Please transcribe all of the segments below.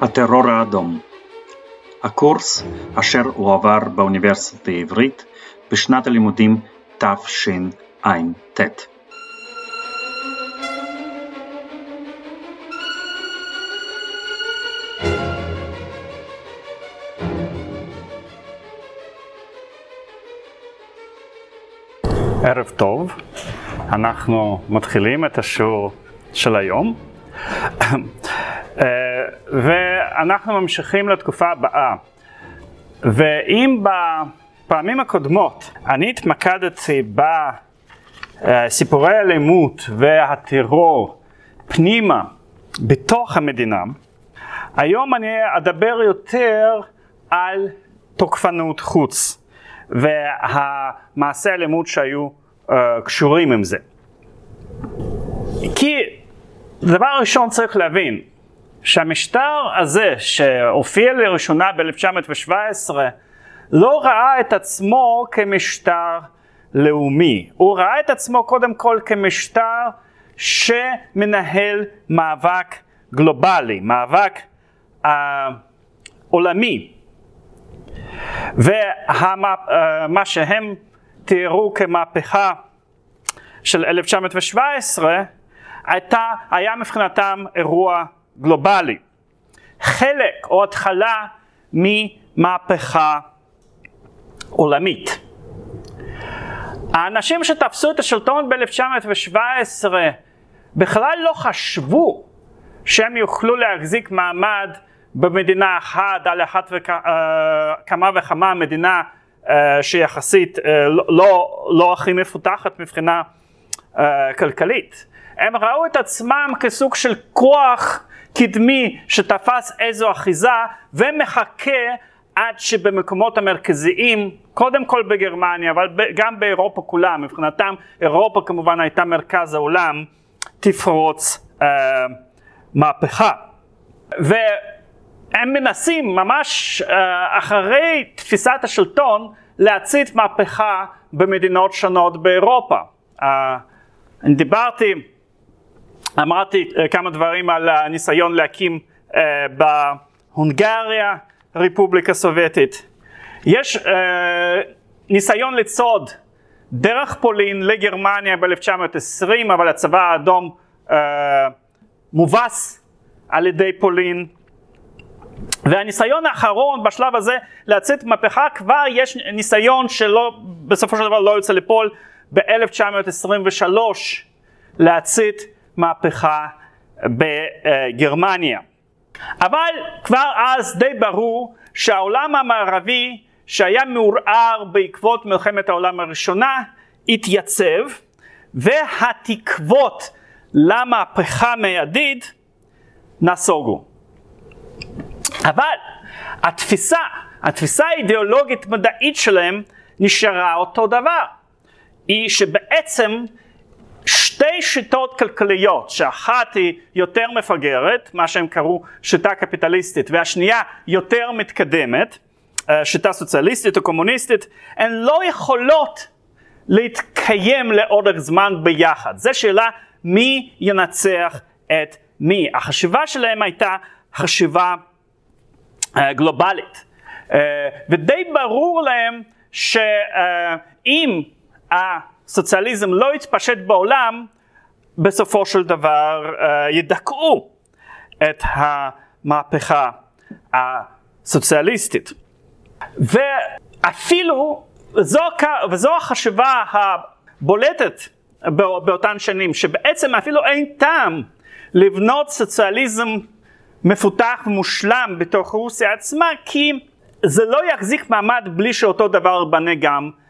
הטרור האדום הקורס אשר הועבר באוניברסיטה העברית בשנת הלימודים תשע"ט. ערב טוב, אנחנו מתחילים את השיעור של היום. ואנחנו ממשיכים לתקופה הבאה. ואם בפעמים הקודמות אני התמקדתי בסיפורי האלימות והטרור פנימה בתוך המדינה, היום אני אדבר יותר על תוקפנות חוץ והמעשי האלימות שהיו uh, קשורים עם זה. כי דבר ראשון צריך להבין, שהמשטר הזה שהופיע לראשונה ב-1917 לא ראה את עצמו כמשטר לאומי, הוא ראה את עצמו קודם כל כמשטר שמנהל מאבק גלובלי, מאבק uh, עולמי. ומה uh, שהם תיארו כמהפכה של 1917 הייתה, היה מבחינתם אירוע גלובלי. חלק או התחלה ממהפכה עולמית. האנשים שתפסו את השלטון ב-1917 בכלל לא חשבו שהם יוכלו להחזיק מעמד במדינה אחת על אחת וכמה אה, וכמה מדינה אה, שיחסית אה, לא, לא, לא הכי מפותחת מבחינה כלכלית. הם ראו את עצמם כסוג של כוח קדמי שתפס איזו אחיזה ומחכה עד שבמקומות המרכזיים, קודם כל בגרמניה, אבל גם באירופה כולה, מבחינתם אירופה כמובן הייתה מרכז העולם, תפרוץ אה, מהפכה. והם מנסים ממש אה, אחרי תפיסת השלטון להצית מהפכה במדינות שונות באירופה. אה, דיברתי אמרתי אה, כמה דברים על הניסיון להקים uh, בהונגריה רפובליקה סובייטית. יש uh, ניסיון לצעוד דרך פולין לגרמניה ב-1920 אבל הצבא האדום מובס על ידי פולין והניסיון האחרון בשלב הזה להצית מהפכה כבר יש ניסיון שלא בסופו של דבר לא יוצא לפועל ב-1923 להצית מהפכה בגרמניה. אבל כבר אז די ברור שהעולם המערבי שהיה מעורער בעקבות מלחמת העולם הראשונה התייצב והתקוות למהפכה מיידית נסוגו. אבל התפיסה, התפיסה האידיאולוגית מדעית שלהם נשארה אותו דבר. היא שבעצם שתי שיטות כלכליות, שאחת היא יותר מפגרת, מה שהם קראו שיטה קפיטליסטית, והשנייה יותר מתקדמת, אה, שיטה סוציאליסטית או קומוניסטית, הן לא יכולות להתקיים לאורך זמן ביחד. זו שאלה מי ינצח את מי. החשיבה שלהם הייתה חשיבה uh, גלובלית. Uh, ודי ברור להם שאם הסוציאליזם לא יתפשט בעולם, בסופו של דבר uh, ידכאו את המהפכה הסוציאליסטית. ואפילו, זו, וזו החשיבה הבולטת באותן שנים, שבעצם אפילו אין טעם לבנות סוציאליזם מפותח ומושלם בתוך רוסיה עצמה, כי זה לא יחזיק מעמד בלי שאותו דבר ייבנה גם אה,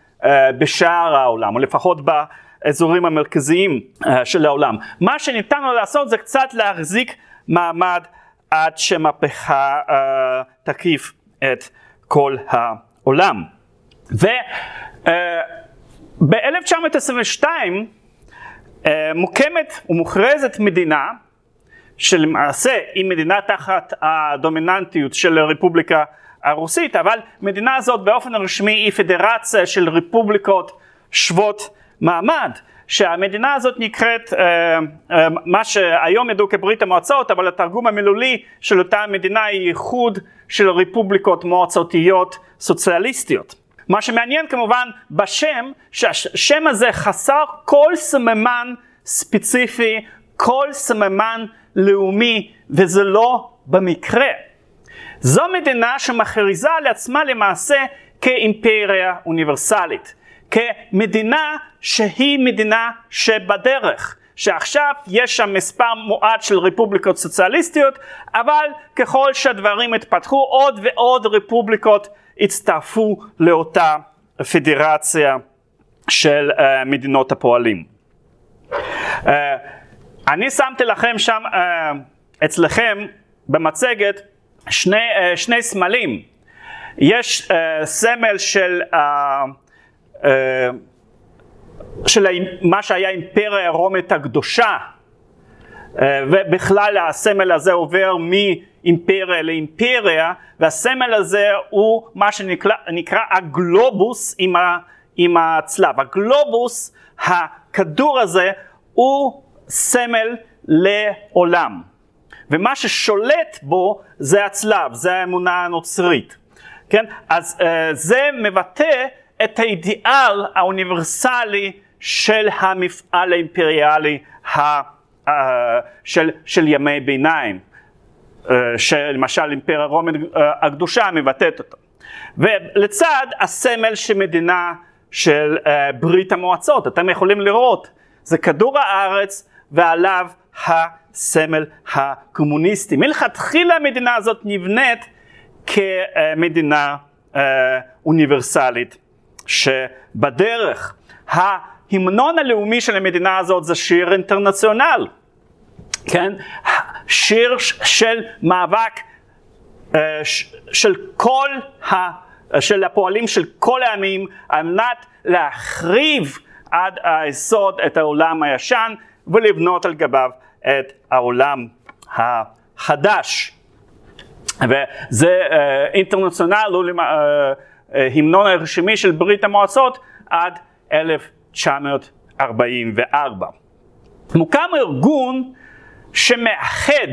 בשאר העולם, או לפחות באזורים המרכזיים אה, של העולם. מה שניתן לו לעשות זה קצת להחזיק מעמד עד שמהפכה אה, תקיף את כל העולם. וב-1922 מוקמת ומוכרזת מדינה שלמעשה היא מדינה תחת הדומיננטיות של הרפובליקה הרוסית, אבל מדינה הזאת באופן רשמי היא פדרציה של רפובליקות שוות מעמד, שהמדינה הזאת נקראת אה, אה, מה שהיום ידעו כברית המועצות, אבל התרגום המילולי של אותה מדינה היא איחוד של רפובליקות מועצותיות סוציאליסטיות. מה שמעניין כמובן בשם, שהשם הזה חסר כל סממן ספציפי, כל סממן לאומי, וזה לא במקרה. זו מדינה שמכריזה על עצמה למעשה כאימפריה אוניברסלית, כמדינה שהיא מדינה שבדרך, שעכשיו יש שם מספר מועט של רפובליקות סוציאליסטיות, אבל ככל שהדברים התפתחו עוד ועוד רפובליקות הצטרפו לאותה פדרציה של uh, מדינות הפועלים. Uh, אני שמתי לכם שם, uh, אצלכם במצגת, שני, uh, שני סמלים. יש uh, סמל של, uh, של מה שהיה אימפריה הרומית הקדושה, ובכלל הסמל הזה עובר מאימפריה לאימפריה, והסמל הזה הוא מה שנקרא הגלובוס עם, ה, עם הצלב. הגלובוס, הכדור הזה, הוא סמל לעולם. ומה ששולט בו זה הצלב, זה האמונה הנוצרית. כן? אז uh, זה מבטא את האידיאל האוניברסלי של המפעל האימפריאלי ה, uh, של, של ימי ביניים, uh, שלמשל אימפריה רומית uh, הקדושה מבטאת אותו. ולצד הסמל של מדינה של uh, ברית המועצות, אתם יכולים לראות, זה כדור הארץ ועליו הסמל הקומוניסטי. מלכתחילה המדינה הזאת נבנית כמדינה אה, אוניברסלית, שבדרך ההמנון הלאומי של המדינה הזאת זה שיר אינטרנציונל, כן? שיר של מאבק אה, של כל ה... של הפועלים של כל העמים על מנת להחריב עד היסוד את העולם הישן ולבנות על גביו את העולם החדש. וזה אה, אינטרנציונל, הוא אה, אה, המנון הרשמי של ברית המועצות עד 1944. מוקם ארגון שמאחד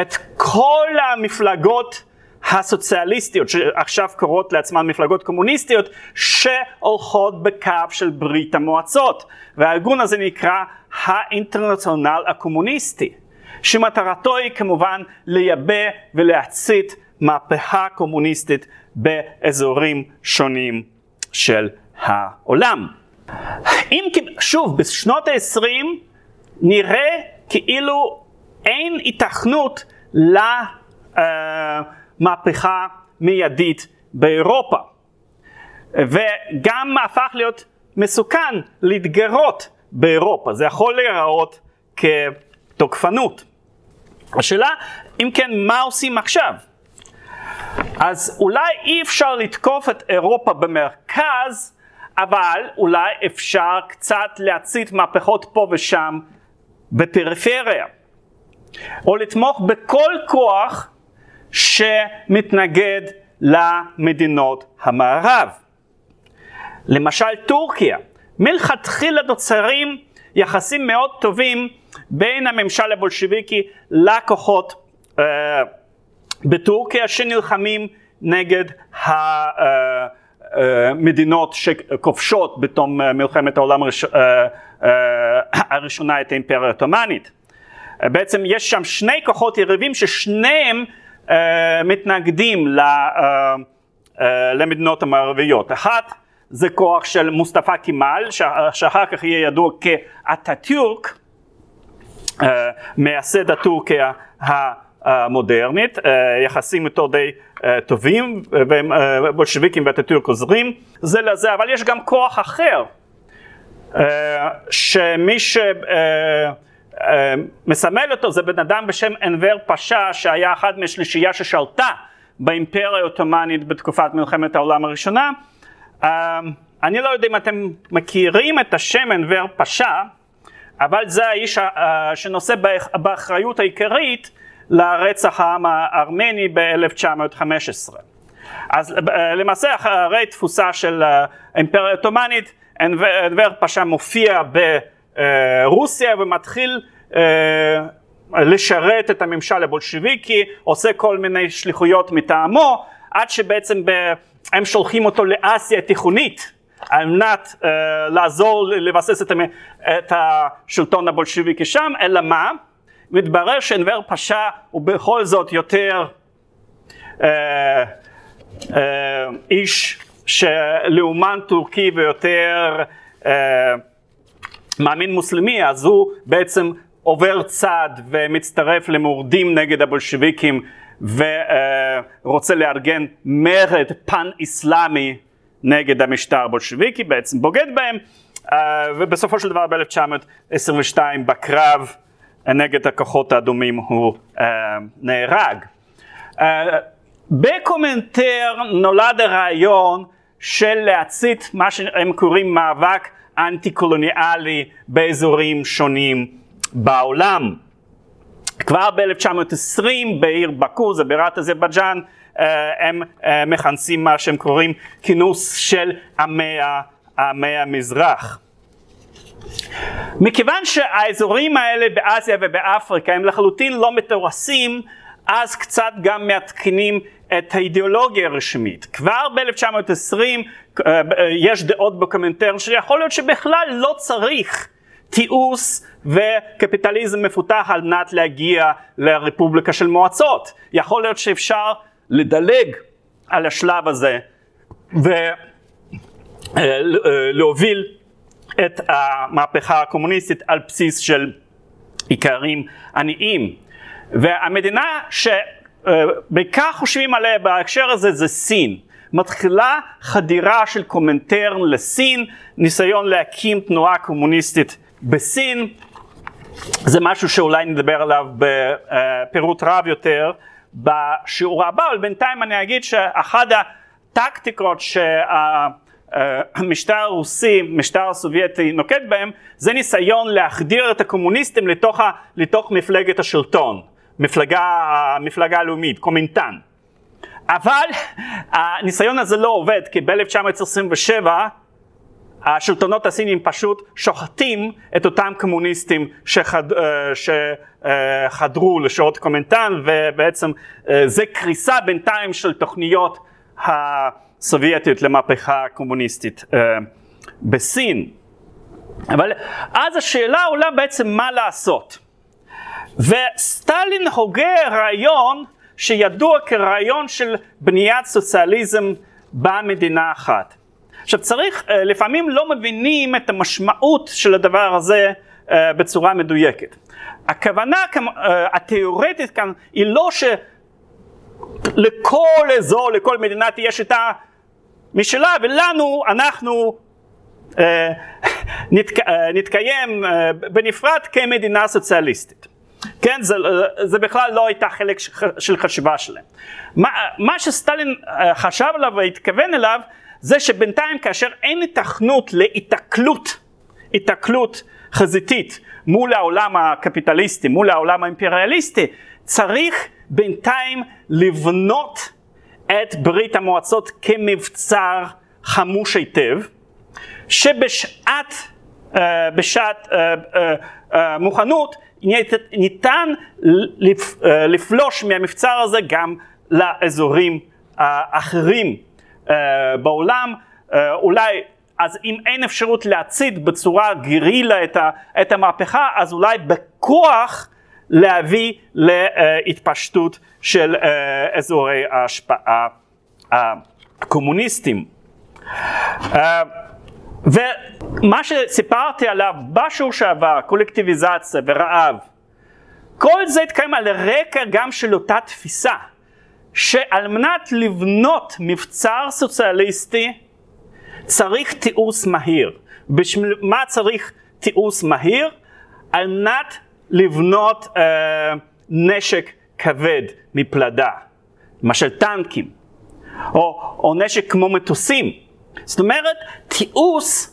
את כל המפלגות הסוציאליסטיות שעכשיו קוראות לעצמן מפלגות קומוניסטיות שהולכות בקו של ברית המועצות והארגון הזה נקרא האינטרנציונל הקומוניסטי שמטרתו היא כמובן לייבא ולהצית מהפכה קומוניסטית באזורים שונים של העולם. אם שוב בשנות ה-20 נראה כאילו אין היתכנות למהפכה מיידית באירופה וגם הפך להיות מסוכן להתגרות באירופה, זה יכול להיראות כתוקפנות. השאלה, אם כן, מה עושים עכשיו? אז אולי אי אפשר לתקוף את אירופה במרכז, אבל אולי אפשר קצת להצית מהפכות פה ושם בפריפריה. או לתמוך בכל כוח שמתנגד למדינות המערב. למשל טורקיה, מלכתחילה נוצרים יחסים מאוד טובים בין הממשל הבולשיביקי לכוחות uh, בטורקיה שנלחמים נגד המדינות אה, uh, שכובשות בתום uh, מלחמת העולם הראש, הראשונה את האימפריה העות'מאנית. בעצם יש שם שני כוחות יריבים ששניהם מתנגדים למדינות המערביות. אחת זה כוח של מוסטפא קימאל, שאחר כך יהיה ידוע כאטאטורק, אה, מייסד הטורקיה המודרנית, אה, יחסים איתו די אה, טובים, ובולשביקים ואטאטורק עוזרים זה לזה, אבל יש גם כוח אחר, שמי שמסמל אותו זה בן אדם בשם אנבר פאשה, שהיה אחד משלישייה ששלטה באימפריה העות'מאנית בתקופת מלחמת העולם הראשונה. אני לא יודע אם אתם מכירים את השם אנבר פאשה, אבל זה האיש שנושא באחריות העיקרית לרצח העם הארמני ב-1915. אז למעשה אחרי תפוסה של האימפריה העות'מאנית, אנבר פאשה מופיע ברוסיה ומתחיל לשרת את הממשל הבולשיביקי, עושה כל מיני שליחויות מטעמו, עד שבעצם הם שולחים אותו לאסיה התיכונית. על מנת uh, לעזור לבסס את, את השלטון הבולשיביקי שם, אלא מה? מתברר שאנבר פאשה הוא בכל זאת יותר uh, uh, איש שלאומן טורקי ויותר uh, מאמין מוסלמי, אז הוא בעצם עובר צד ומצטרף למורדים נגד הבולשיביקים ורוצה לארגן מרד פן אסלאמי נגד המשטר הבולשיביקי, בעצם בוגד בהם, אה, ובסופו של דבר ב-1922 בקרב נגד הכוחות האדומים הוא אה, נהרג. אה, בקומנטר נולד הרעיון של להצית מה שהם קוראים מאבק אנטי קולוניאלי באזורים שונים בעולם. כבר ב-1920 בעיר באקו, זה בירת אזרבייג'אן, אה, הם אה, מכנסים מה שהם קוראים כינוס של עמי, עמי המזרח. מכיוון שהאזורים האלה באסיה ובאפריקה הם לחלוטין לא מתורסים, אז קצת גם מעדכנים את האידיאולוגיה הרשמית. כבר ב-1920 אה, יש דעות בקומנטר שיכול להיות שבכלל לא צריך תיעוש וקפיטליזם מפותח על מנת להגיע לרפובליקה של מועצות. יכול להיות שאפשר לדלג על השלב הזה ולהוביל את המהפכה הקומוניסטית על בסיס של עיקרים עניים. והמדינה שבעיקר חושבים עליה בהקשר הזה זה סין. מתחילה חדירה של קומנטרן לסין, ניסיון להקים תנועה קומוניסטית בסין. זה משהו שאולי נדבר עליו בפירוט רב יותר בשיעור הבא, אבל בינתיים אני אגיד שאחד הטקטיקות שהמשטר הרוסי, משטר הסובייטי נוקט בהם, זה ניסיון להחדיר את הקומוניסטים לתוך, ה, לתוך מפלגת השלטון, מפלגה, המפלגה הלאומית, קומינטן. אבל הניסיון הזה לא עובד, כי ב-1927 השלטונות הסינים פשוט שוחטים את אותם קומוניסטים שחד, אה, שחדרו לשורות קומנטן ובעצם אה, זה קריסה בינתיים של תוכניות הסובייטיות למהפכה הקומוניסטית אה, בסין. אבל אז השאלה עולה בעצם מה לעשות. וסטלין הוגה רעיון שידוע כרעיון של בניית סוציאליזם במדינה אחת. עכשיו צריך, אה, לפעמים לא מבינים את המשמעות של הדבר הזה אה, בצורה מדויקת. הכוונה אה, התיאורטית כאן היא לא שלכל אזור, לכל מדינה תהיה שיטה משלה, ולנו, אנחנו נתק, נתקיים בנפרד כמדינה סוציאליסטית. כן, זה, זה בכלל לא הייתה חלק של חשיבה שלהם. מה, מה שסטלין חשב עליו והתכוון אליו זה שבינתיים כאשר אין התכנות להיתקלות, היתקלות חזיתית מול העולם הקפיטליסטי, מול העולם האימפריאליסטי, צריך בינתיים לבנות את ברית המועצות כמבצר חמוש היטב, שבשעת uh, בשעת uh, uh, מוכנות ניתן לפ, לפלוש מהמבצר הזה גם לאזורים האחרים. אה, בעולם, אה, אולי אז אם אין אפשרות להצית בצורה גרילה את, ה, את המהפכה, אז אולי בכוח להביא להתפשטות של אה, אזורי ההשפעה הקומוניסטיים. ומה שסיפרתי עליו בשיעור שעבר, קולקטיביזציה ורעב, כל זה התקיים על רקע גם של אותה תפיסה. שעל מנת לבנות מבצר סוציאליסטי צריך תיעוש מהיר. בשביל מה צריך תיעוש מהיר? על מנת לבנות אה, נשק כבד מפלדה, למשל טנקים, או, או נשק כמו מטוסים. זאת אומרת, תיעוש,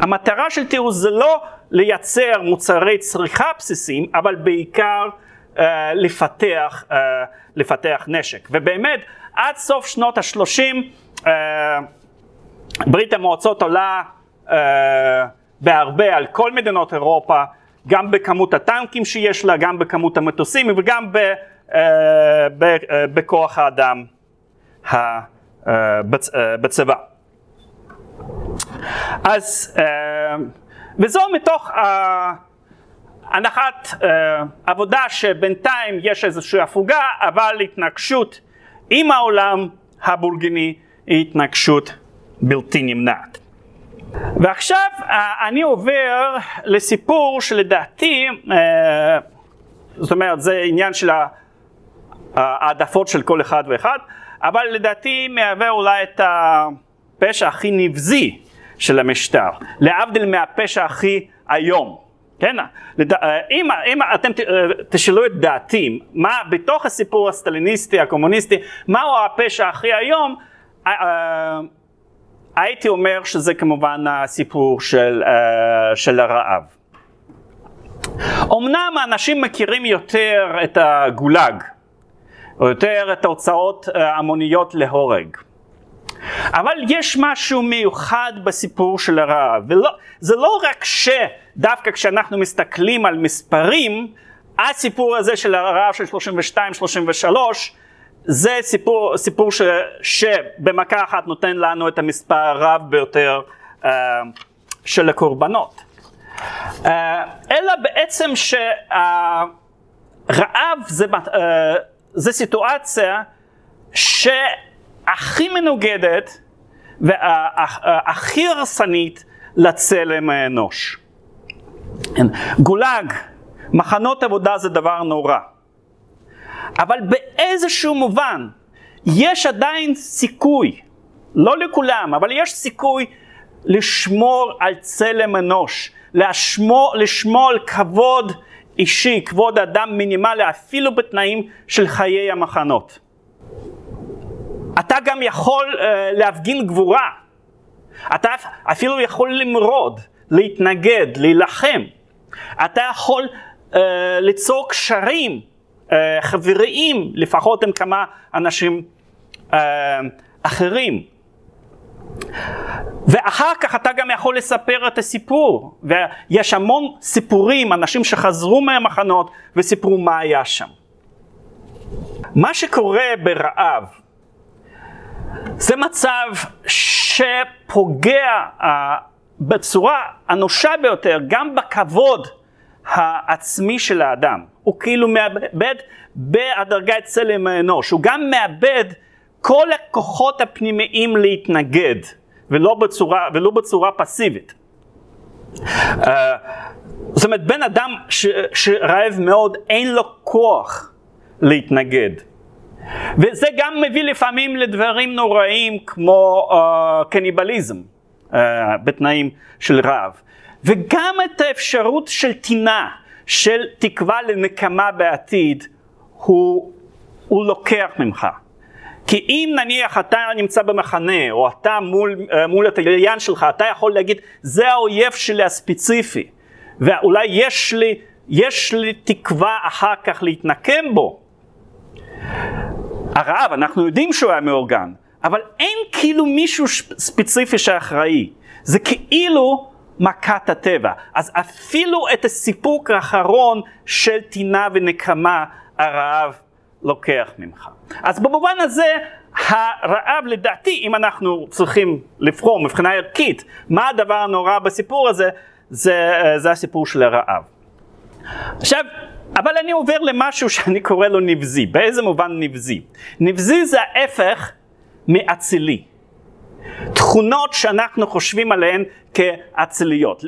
המטרה של תיעוש זה לא לייצר מוצרי צריכה בסיסיים, אבל בעיקר לפתח, uh, לפתח נשק. ובאמת, עד סוף שנות ה-30 uh, אה, ברית המועצות עולה בהרבה על כל מדינות אירופה, גם בכמות הטנקים שיש לה, גם בכמות המטוסים וגם ב, ב, בכוח האדם בצבא. אז, וזו מתוך הנחת עבודה שבינתיים יש איזושהי הפוגה, אבל התנגשות עם העולם הבולגני היא התנגשות בלתי נמנעת. ועכשיו אה, אני עובר לסיפור שלדעתי, אה, זאת אומרת זה עניין של העדפות של כל אחד ואחד, אבל לדעתי מהווה אולי את הפשע הכי נבזי של המשטר, להבדיל מהפשע הכי איום. כן, אה, אם, אם אתם תשאלו את דעתי, מה בתוך הסיפור הסטליניסטי, הקומוניסטי, מהו הפשע הכי איום, הייתי אומר שזה כמובן הסיפור של, של הרעב. אמנם האנשים מכירים יותר את הגולאג, או יותר את ההוצאות אה, המוניות להורג. אבל יש משהו מיוחד בסיפור של הרעב, וזה לא רק שדווקא כשאנחנו מסתכלים על מספרים, הסיפור הזה של הרעב של 32-33 זה סיפור, סיפור ש, שבמכה אחת נותן לנו את המספר הרב ביותר uh, של הקורבנות. Uh, אלא בעצם שהרעב זה, uh, זה סיטואציה שהכי מנוגדת והכי הרסנית לצלם האנוש. כן, גולאג, מחנות עבודה זה דבר נורא. אבל באיזשהו מובן יש עדיין סיכוי, לא לכולם, אבל יש סיכוי לשמור על צלם אנוש, לשמור, לשמור על כבוד אישי, כבוד אדם מינימלי, אפילו בתנאים של חיי המחנות. אתה גם יכול uh, להפגין גבורה, אתה אפילו יכול למרוד, להתנגד, להילחם, אתה יכול uh, ליצור קשרים אה, חבריים, לפחות עם כמה אנשים אה, אחרים. ואחר כך אתה גם יכול לספר את הסיפור, ויש המון סיפורים, אנשים שחזרו מהמחנות וסיפרו מה היה שם. מה שקורה ברעב זה מצב שפוגע uh, בצורה אנושה ביותר גם בכבוד העצמי של האדם. הוא כאילו מאבד בהדרגה את צלם האנוש, הוא גם מאבד כל הכוחות הפנימיים להתנגד, ולא בצורה, ולא בצורה פסיבית. Uh, זאת אומרת, בן אדם ש, שרעב מאוד, אין לו כוח להתנגד. וזה גם מביא לפעמים לדברים נוראים כמו uh, קניבליזם בתנאים של רעב. וגם את האפשרות של טינה, של תקווה לנקמה בעתיד, הוא, הוא לוקח ממך. כי אם נניח אתה נמצא במחנה, או אתה מול, אה, מול התליין שלך, אתה יכול להגיד, זה האויב שלי הספציפי, ואולי יש לי, יש לי תקווה אחר כך להתנקם בו. הרעב, אנחנו יודעים שהוא היה מאורגן, אבל אין כאילו מישהו ספציפי שאחראי. זה כאילו מכת הטבע. אז אפילו את הסיפוק האחרון של טינה ונקמה הרעב לוקח ממך. אז במובן הזה הרעב לדעתי, אם אנחנו צריכים לבחור מבחינה ערכית, מה הדבר הנורא בסיפור הזה, זה, זה הסיפור של הרעב. עכשיו, אבל אני עובר למשהו שאני קורא לו נבזי. באיזה מובן נבזי? נבזי זה ההפך מאצילי. תכונות שאנחנו חושבים עליהן כאצליות.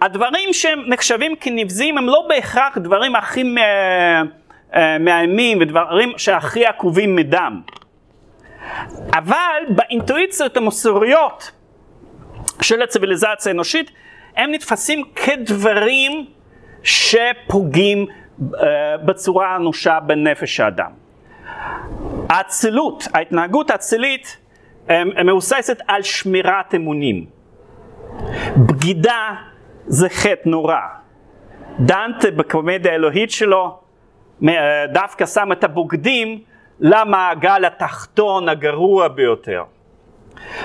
הדברים שהם נחשבים כנבזיים הם לא בהכרח דברים הכי אה, מאיימים ודברים שהכי עקובים מדם. אבל באינטואיציות המוסריות של הציוויליזציה האנושית הם נתפסים כדברים שפוגעים אה, בצורה אנושה בנפש האדם. האצילות, ההתנהגות האצילית מבוססת על שמירת אמונים. בגידה זה חטא נורא. דנטה בקומדיה האלוהית שלו דווקא שם את הבוגדים למעגל התחתון הגרוע ביותר.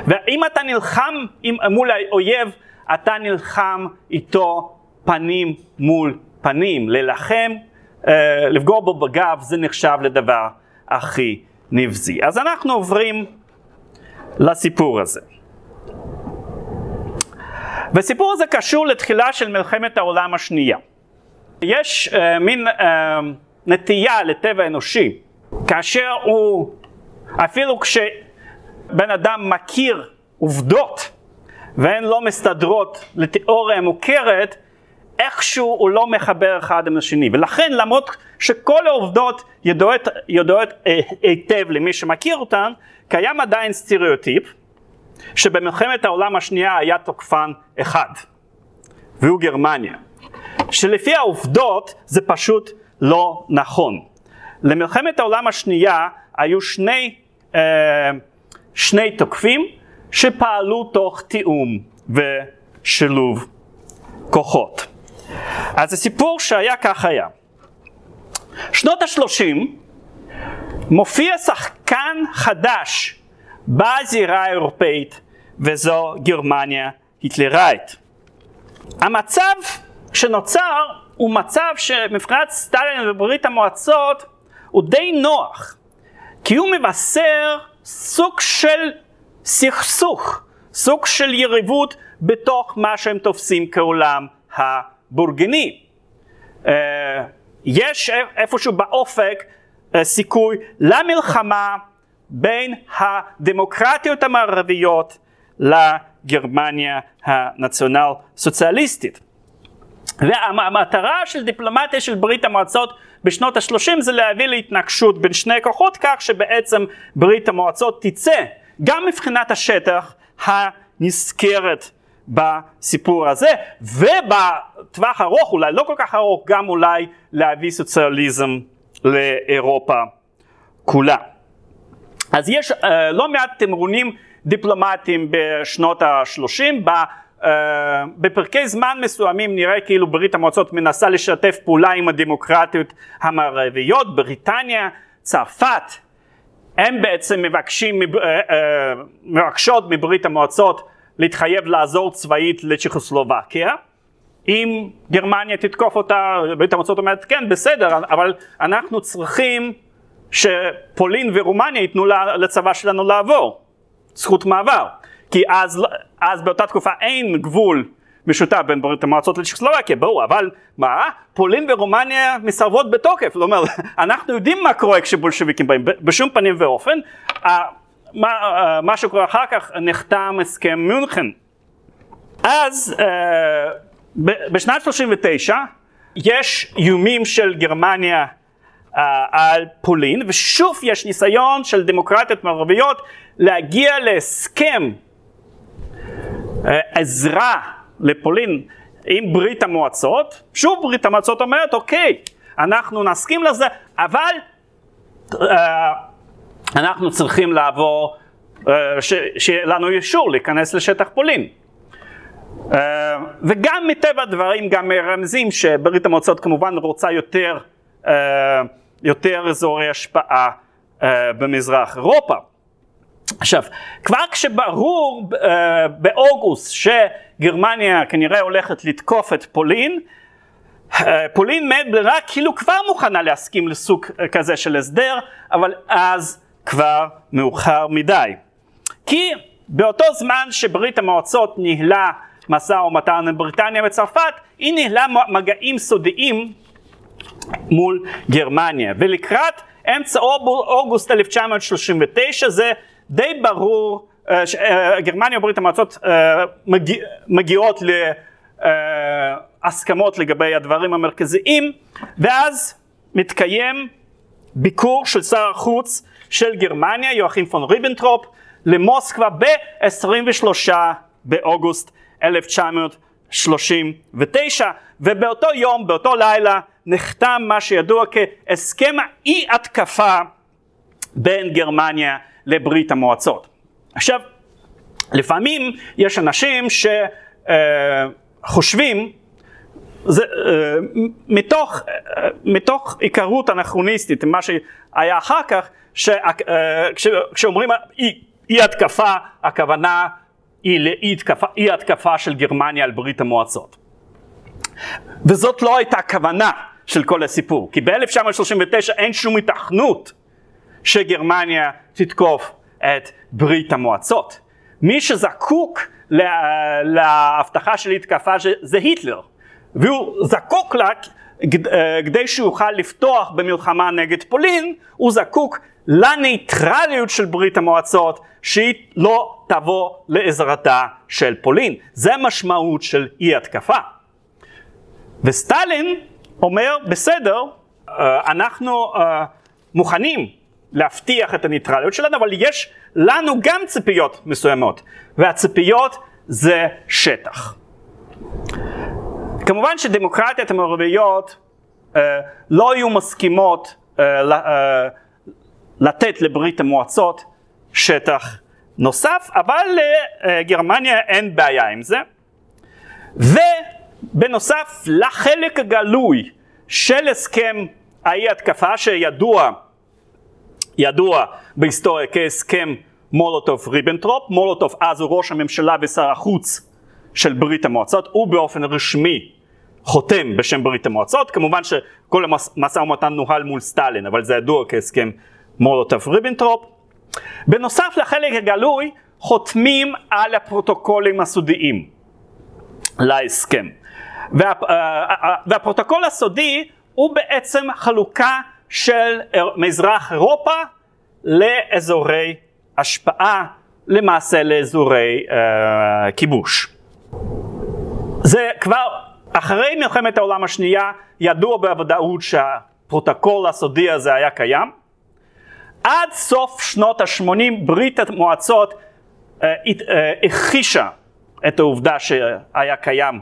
ואם אתה נלחם עם, מול האויב, אתה נלחם איתו פנים מול פנים. להילחם, אה, לפגוע בו בגב, זה נחשב לדבר הכי נבזי. אז אנחנו עוברים לסיפור הזה. והסיפור הזה קשור לתחילה של מלחמת העולם השנייה. יש uh, מין uh, נטייה לטבע אנושי, כאשר הוא, אפילו כשבן אדם מכיר עובדות והן לא מסתדרות לתיאוריה מוכרת, איכשהו הוא לא מחבר אחד עם השני. ולכן למרות שכל העובדות ידועות, ידועות אה, היטב למי שמכיר אותן, קיים עדיין סטריאוטיפ שבמלחמת העולם השנייה היה תוקפן אחד, והוא גרמניה. שלפי העובדות זה פשוט לא נכון. למלחמת העולם השנייה היו שני, אה, שני תוקפים שפעלו תוך תיאום ושילוב כוחות. אז הסיפור שהיה כך היה. שנות השלושים מופיע שחקן חדש בזירה האירופאית וזו גרמניה היטלראית. המצב שנוצר הוא מצב שמבחינת סטלין וברית המועצות הוא די נוח כי הוא מבשר סוג של סכסוך, סוג של יריבות בתוך מה שהם תופסים כעולם הבורגני. אה, יש איפשהו באופק אה, סיכוי למלחמה בין הדמוקרטיות המערביות לגרמניה הנציונל סוציאליסטית. והמטרה של דיפלומטיה של ברית המועצות בשנות ה-30 זה להביא להתנגשות בין שני כוחות כך שבעצם ברית המועצות תצא גם מבחינת השטח הנזכרת בסיפור הזה ובטווח ארוך אולי לא כל כך ארוך גם אולי להביא סוציאליזם לאירופה כולה. אז יש uh, לא מעט תמרונים דיפלומטיים בשנות ה-30, ב, uh, בפרקי זמן מסוימים נראה כאילו ברית המועצות מנסה לשתף פעולה עם הדמוקרטיות המערביות, בריטניה, צרפת, הם בעצם מבקשים, uh, uh, מבקשות מברית המועצות להתחייב לעזור צבאית לצ'כוסלובקיה. אם גרמניה תתקוף אותה, ברית המועצות אומרת כן בסדר, אבל אנחנו צריכים שפולין ורומניה ייתנו לצבא שלנו לעבור, זכות מעבר. כי אז, אז באותה תקופה אין גבול משותף בין ברית המועצות לצ'כוסלובקיה, ברור, אבל מה? פולין ורומניה מסרבות בתוקף, זאת אומרת, אנחנו יודעים מה קורה כשבולשביקים באים, בשום פנים ואופן. מה, שקורה אחר כך, נחתם הסכם מונכן. אז בשנת 39 יש איומים של גרמניה על פולין, ושוב יש ניסיון של דמוקרטיות מערביות להגיע להסכם אה, עזרה לפולין עם ברית המועצות, שוב ברית המועצות אומרת אוקיי, אנחנו נסכים לזה, אבל אה, אנחנו צריכים לעבור, אה, שיהיה לנו אישור להיכנס לשטח פולין. וגם מטבע הדברים גם מרמזים שברית המועצות כמובן רוצה יותר יותר אזורי השפעה במזרח אירופה. עכשיו, כבר כשברור באוגוסט שגרמניה כנראה הולכת לתקוף את פולין, פולין ברירה כאילו כבר מוכנה להסכים לסוג כזה של הסדר, אבל אז כבר מאוחר מדי. כי באותו זמן שברית המועצות ניהלה משא ומתן עם בריטניה וצרפת, היא ניהלה מגעים סודיים מול גרמניה. ולקראת אמצע אוגוסט 1939 זה די ברור, אה, אה, גרמניה וברית המועצות אה, מגיעות להסכמות לגבי הדברים המרכזיים, ואז מתקיים ביקור של שר החוץ של גרמניה, יואכים פון ריבנטרופ, למוסקבה ב-23 באוגוסט 1939, ובאותו יום, באותו לילה, נחתם מה שידוע כהסכם האי התקפה בין גרמניה לברית המועצות. עכשיו, לפעמים יש אנשים שחושבים, זה, אה, מתוך, אה, מתוך היכרות אנכרוניסטית מה שהיה אחר כך, שכשאומרים אי, אי התקפה הכוונה היא לאי התקפה, התקפה של גרמניה על ברית המועצות. וזאת לא הייתה כוונה של כל הסיפור, כי ב-1939 אין שום התכנות שגרמניה תתקוף את ברית המועצות. מי שזקוק לה, להבטחה של התקפה זה היטלר, והוא זקוק לה כדי שהוא יוכל לפתוח במלחמה נגד פולין, הוא זקוק לניטרליות של ברית המועצות, שהיא לא תבוא לעזרתה של פולין. זה המשמעות של אי התקפה. וסטלין אומר, בסדר, אה, אנחנו אה, מוכנים להבטיח את הניטרליות שלנו, אבל יש לנו גם ציפיות מסוימות, והציפיות זה שטח. כמובן שדמוקרטיות המערביות אה, לא היו מסכימות אה, אה, לתת לברית המועצות שטח נוסף, אבל לגרמניה אין בעיה עם זה. ובנוסף לחלק הגלוי של הסכם האי התקפה שידוע ידוע בהיסטוריה כהסכם מולוטוב ריבנטרופ, מולוטוב אז הוא ראש הממשלה ושר החוץ של ברית המועצות, הוא באופן רשמי חותם בשם ברית המועצות, כמובן שכל המשא ומתן נוהל מול סטלין, אבל זה ידוע כהסכם מולוטוב ריבנטרופ. בנוסף לחלק הגלוי, חותמים על הפרוטוקולים הסודיים להסכם. וה, אה, אה, אה, והפרוטוקול הסודי הוא בעצם חלוקה של מזרח אירופה לאזורי השפעה, למעשה לאזורי אה, כיבוש. זה כבר אחרי מלחמת העולם השנייה ידוע בוודאות שהפרוטוקול הסודי הזה היה קיים. עד סוף שנות ה-80 ברית המועצות אה, אה, הכחישה את העובדה שהיה קיים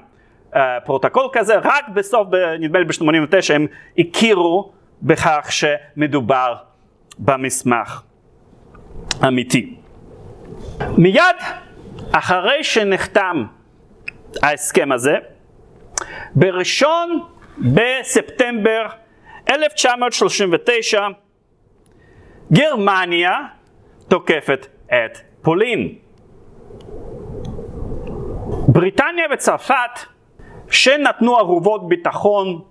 אה, פרוטוקול כזה, רק בסוף, נדמה לי ב-89 הם הכירו בכך שמדובר במסמך אמיתי. מיד אחרי שנחתם ההסכם הזה, בראשון בספטמבר 1939 גרמניה תוקפת את פולין. בריטניה וצרפת שנתנו ערובות ביטחון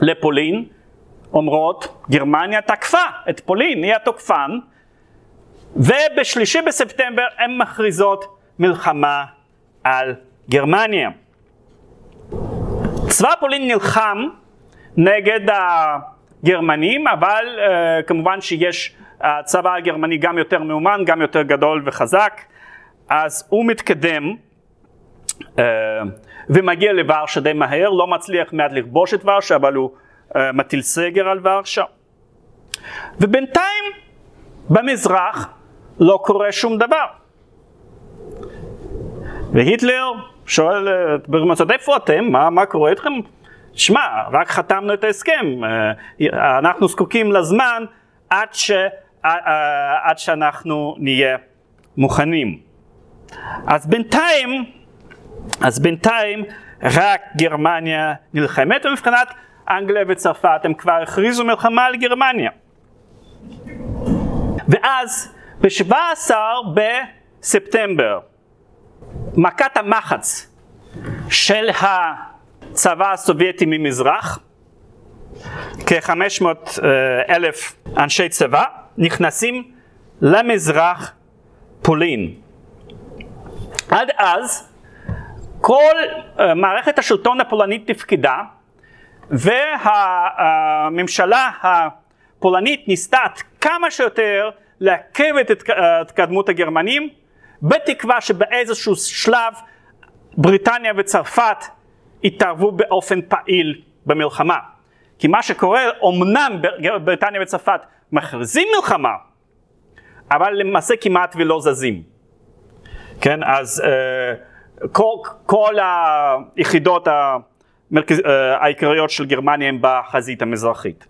לפולין אומרות גרמניה תקפה את פולין, היא התוקפן ובשלישי בספטמבר הן מכריזות מלחמה על גרמניה. צבא פולין נלחם נגד הגרמנים, אבל uh, כמובן שיש הצבא הגרמני גם יותר מאומן, גם יותר גדול וחזק, אז הוא מתקדם uh, ומגיע לוורשה די מהר, לא מצליח מעט לכבוש את ורשה, אבל הוא uh, מטיל סגר על ורשה. ובינתיים במזרח לא קורה שום דבר. והיטלר שואל את ברמצות, איפה אתם? מה, מה קורה איתכם? שמע, רק חתמנו את ההסכם, אה, אנחנו זקוקים לזמן עד, ש, אה, אה, עד שאנחנו נהיה מוכנים. אז בינתיים, אז בינתיים רק גרמניה נלחמת, ומבחינת אנגליה וצרפת הם כבר הכריזו מלחמה על גרמניה. ואז ב-17 בספטמבר מכת המחץ של הצבא הסובייטי ממזרח, כ-500 אה, אלף אנשי צבא, נכנסים למזרח פולין. עד אז כל אה, מערכת השלטון הפולנית תפקדה והממשלה הפולנית ניסתה כמה שיותר לעכב את התקדמות הגרמנים בתקווה שבאיזשהו שלב בריטניה וצרפת יתערבו באופן פעיל במלחמה. כי מה שקורה, אמנם בריטניה וצרפת מכריזים מלחמה, אבל למעשה כמעט ולא זזים. כן, אז uh, כל, כל היחידות המרכז, uh, העיקריות של גרמניה הן בחזית המזרחית.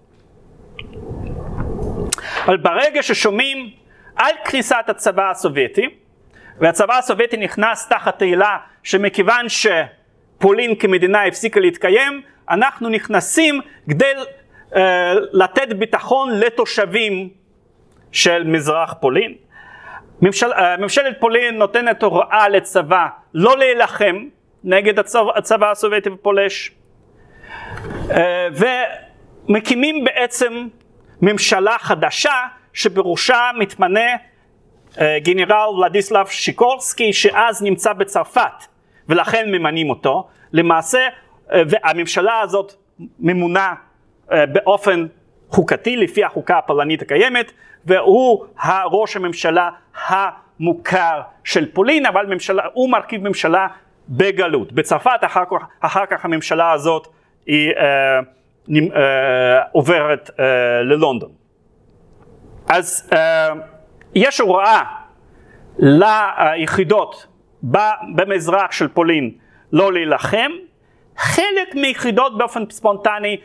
אבל ברגע ששומעים על כניסת הצבא הסובייטי, והצבא הסובייטי נכנס תחת תהילה שמכיוון שפולין כמדינה הפסיקה להתקיים, אנחנו נכנסים כדי uh, לתת ביטחון לתושבים של מזרח פולין. ממשל, אה, ממשלת פולין נותנת הוראה לצבא לא להילחם נגד הצבא, הצבא הסובייטי ופולש אה, ומקימים בעצם ממשלה חדשה שבראשה מתמנה אה, גנרל ולדיסלב שיקורסקי שאז נמצא בצרפת ולכן ממנים אותו. למעשה והממשלה הזאת ממונה באופן חוקתי לפי החוקה הפולנית הקיימת והוא ראש הממשלה המוכר של פולין, אבל ממשלה, הוא מרכיב ממשלה בגלות. בצרפת אחר כך, אחר כך הממשלה הזאת היא אה, אה, עוברת אה, ללונדון. אז אה, יש הוראה ליחידות במזרח של פולין לא להילחם, חלק מיחידות באופן ספונטני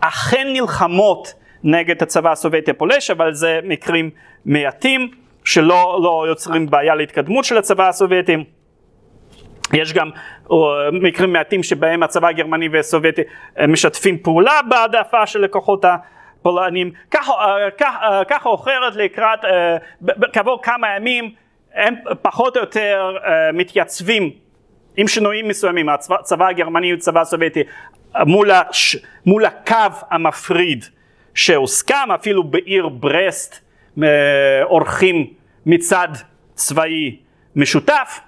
אכן נלחמות נגד הצבא הסובייטי הפולש, אבל זה מקרים מעטים שלא לא יוצרים בעיה להתקדמות של הצבא הסובייטי. יש גם uh, מקרים מעטים שבהם הצבא הגרמני והסובייטי uh, משתפים פעולה בהעדפה של לקוחות הפולנים. ככה uh, או אחרת לקראת, כעבור כמה ימים הם פחות או יותר מתייצבים עם שינויים מסוימים, הצבא הגרמני והצבא הסובייטי מול, הש, מול הקו המפריד שהוסכם אפילו בעיר ברסט עורכים מצד צבאי משותף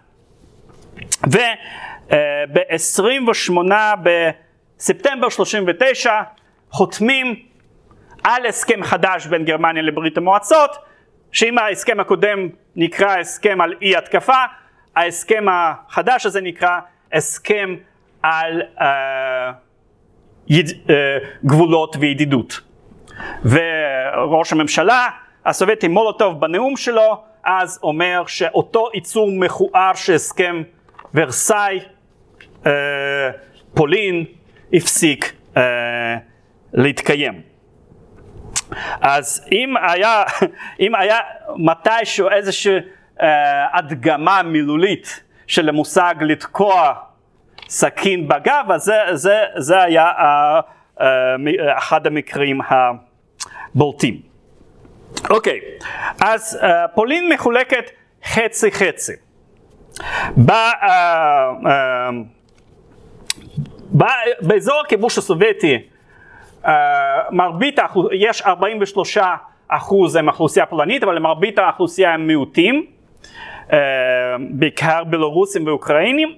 וב-28 בספטמבר 39 חותמים על הסכם חדש בין גרמניה לברית המועצות שאם ההסכם הקודם נקרא הסכם על אי התקפה ההסכם החדש הזה נקרא הסכם על uh, יד, uh, גבולות וידידות וראש הממשלה הסובייטי מולוטוב בנאום שלו אז אומר שאותו ייצור מכוער של הסכם ורסאי אה, פולין הפסיק אה, להתקיים. אז אם היה, אם היה מתישהו איזושהי אה, הדגמה מילולית של המושג לתקוע סכין בגב, אז זה, זה, זה היה אה, אה, אחד המקרים הבולטים. אוקיי, אז uh, פולין מחולקת חצי חצי. ב, uh, uh, באזור הכיבוש הסובייטי uh, מרבית, יש 43 אחוז הם אוכלוסייה פולנית, אבל מרבית האוכלוסייה הם מיעוטים, uh, בעיקר בלורוסים ואוקראינים.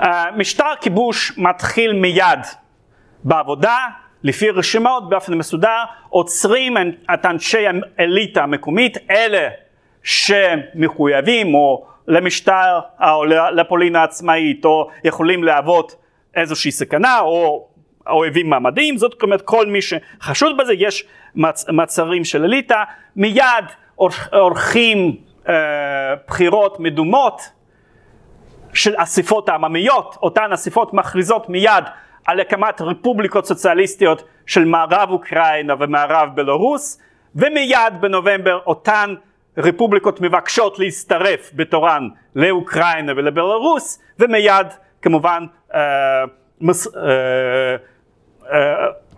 Uh, משטר כיבוש מתחיל מיד בעבודה, לפי רשימות באופן מסודר עוצרים את אנשי האליטה המקומית, אלה שמחויבים או למשטר או לפולין העצמאית או יכולים להוות איזושהי סכנה או אויבים מעמדיים, זאת אומרת כל מי שחשוד בזה, יש מצ, מצרים של אליטה, מיד עורכים אה, בחירות מדומות של אספות העממיות, אותן אספות מכריזות מיד על הקמת רפובליקות סוציאליסטיות של מערב אוקראינה ומערב בלרוס ומיד בנובמבר אותן רפובליקות מבקשות להצטרף בתורן לאוקראינה ולבלרוס ומיד כמובן אה, מס, אה,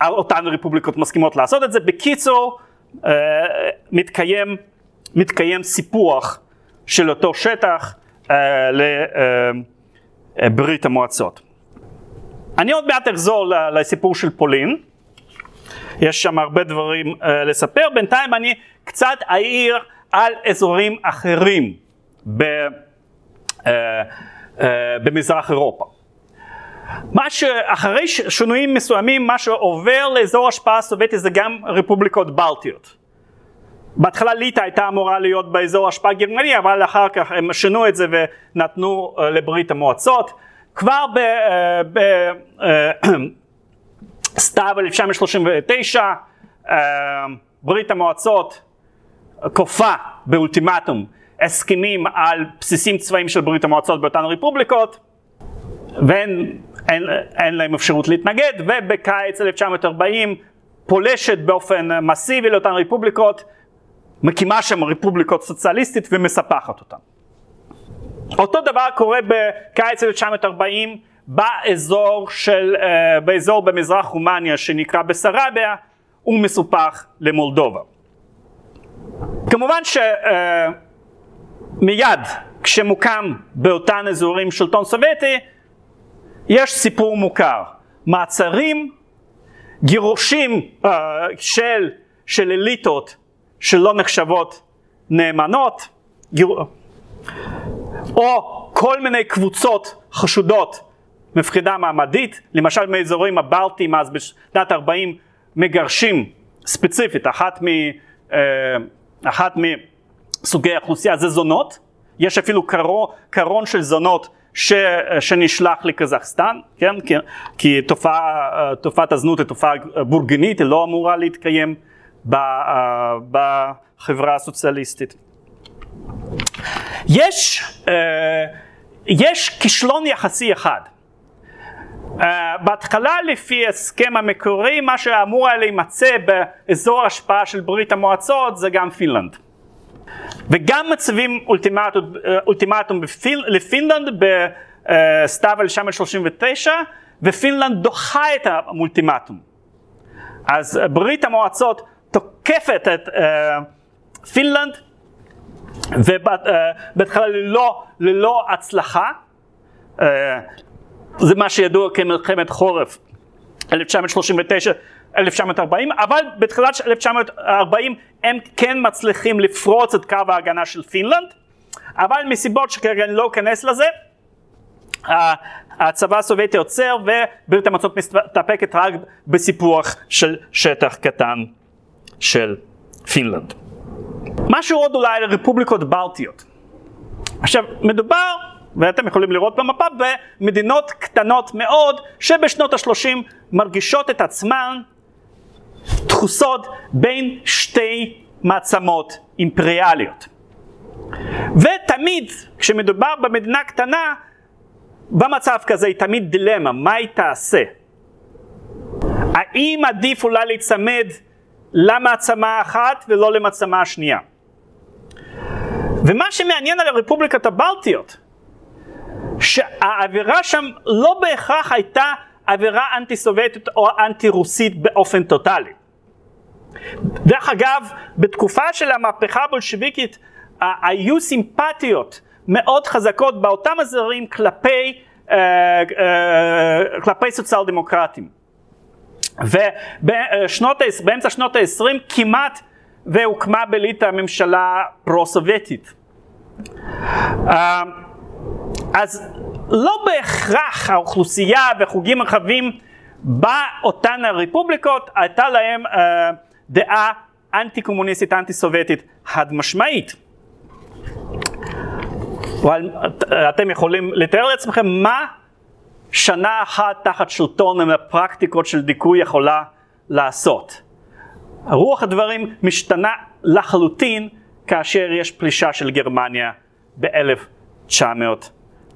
אותן רפובליקות מסכימות לעשות את זה. בקיצור אה, מתקיים, מתקיים סיפוח של אותו שטח אה, לברית אה, המועצות. אני עוד מעט אחזור לסיפור של פולין, יש שם הרבה דברים לספר, בינתיים אני קצת אעיר על אזורים אחרים ב, במזרח אירופה. מה שאחרי שינויים מסוימים, מה שעובר לאזור השפעה הסובייטי זה גם רפובליקות בלטיות. בהתחלה ליטא הייתה אמורה להיות באזור השפעה גרמני, אבל אחר כך הם שינו את זה ונתנו uh, לברית המועצות. כבר בסתיו 1939 ברית המועצות כופה באולטימטום הסכמים על בסיסים צבאיים של ברית המועצות באותן רפובליקות ואין אין, אין להם אפשרות להתנגד ובקיץ 1940 פולשת באופן מסיבי לאותן רפובליקות מקימה שם רפובליקות סוציאליסטית ומספחת אותן. אותו דבר קורה בקיץ 1940 באזור, של, uh, באזור במזרח רומניה שנקרא בסרביה, הוא מסופח למולדובה. כמובן שמיד כשמוקם באותן אזורים שלטון סובייטי, יש סיפור מוכר. מעצרים, גירושים uh, של, של אליטות שלא נחשבות נאמנות, גיר... או כל מיני קבוצות חשודות מבחינה מעמדית, למשל מאזורים הבלטיים אז בשנת 40 מגרשים ספציפית, אחת, מ, uh, אחת מסוגי האוכלוסייה זה זונות, יש אפילו קרון, קרון של זונות ש, שנשלח לקזחסטן, כן? כי, כי תופעה, תופעת הזנות היא תופעה בורגנית, היא לא אמורה להתקיים בחברה הסוציאליסטית. יש, יש כישלון יחסי אחד. Uh, בהתחלה לפי ההסכם המקורי מה שאמור היה להימצא באזור ההשפעה של ברית המועצות זה גם פינלנד. וגם מציבים אולטימטום, אולטימטום בפיל, לפינלנד בסתיו 1939 ופינלנד דוחה את האולטימטום. אז ברית המועצות תוקפת את אה, פינלנד ובהתחלה ללא, ללא הצלחה. אה, זה מה שידוע כמלחמת חורף 1939 1940, אבל בתחילת 1940 הם כן מצליחים לפרוץ את קו ההגנה של פינלנד, אבל מסיבות שכרגע אני לא אכנס לזה, הצבא הסובייטי עוצר וברית המועצות מסתפקת רק בסיפוח של שטח קטן של פינלנד. משהו עוד אולי על רפובליקות בלטיות. עכשיו מדובר, ואתם יכולים לראות במפה, במדינות קטנות מאוד שבשנות ה-30 מרגישות את עצמן דחוסות בין שתי מעצמות אימפריאליות. ותמיד כשמדובר במדינה קטנה, במצב כזה היא תמיד דילמה, מה היא תעשה? האם עדיף אולי להיצמד למעצמה האחת ולא למעצמה השנייה? ומה שמעניין על הרפובליקת הבלטיות, שהאווירה שם לא בהכרח הייתה אווירה אנטי סובייטית או אנטי רוסית באופן טוטאלי. דרך אגב, בתקופה של המהפכה הבולשביקית היו סימפטיות מאוד חזקות באותם אזורים כלפי, אה, אה, כלפי סוציאל דמוקרטים. ובאמצע שנות ה-20 כמעט והוקמה בליטא ממשלה פרו-סובייטית. אה, אז לא בהכרח האוכלוסייה וחוגים רחבים באותן הרפובליקות הייתה להם uh, דעה אנטי קומוניסטית אנטי סובייטית חד משמעית. אבל אתם יכולים לתאר לעצמכם מה שנה אחת תחת שלטון עם הפרקטיקות של דיכוי יכולה לעשות. רוח הדברים משתנה לחלוטין כאשר יש פלישה של גרמניה ב-1900.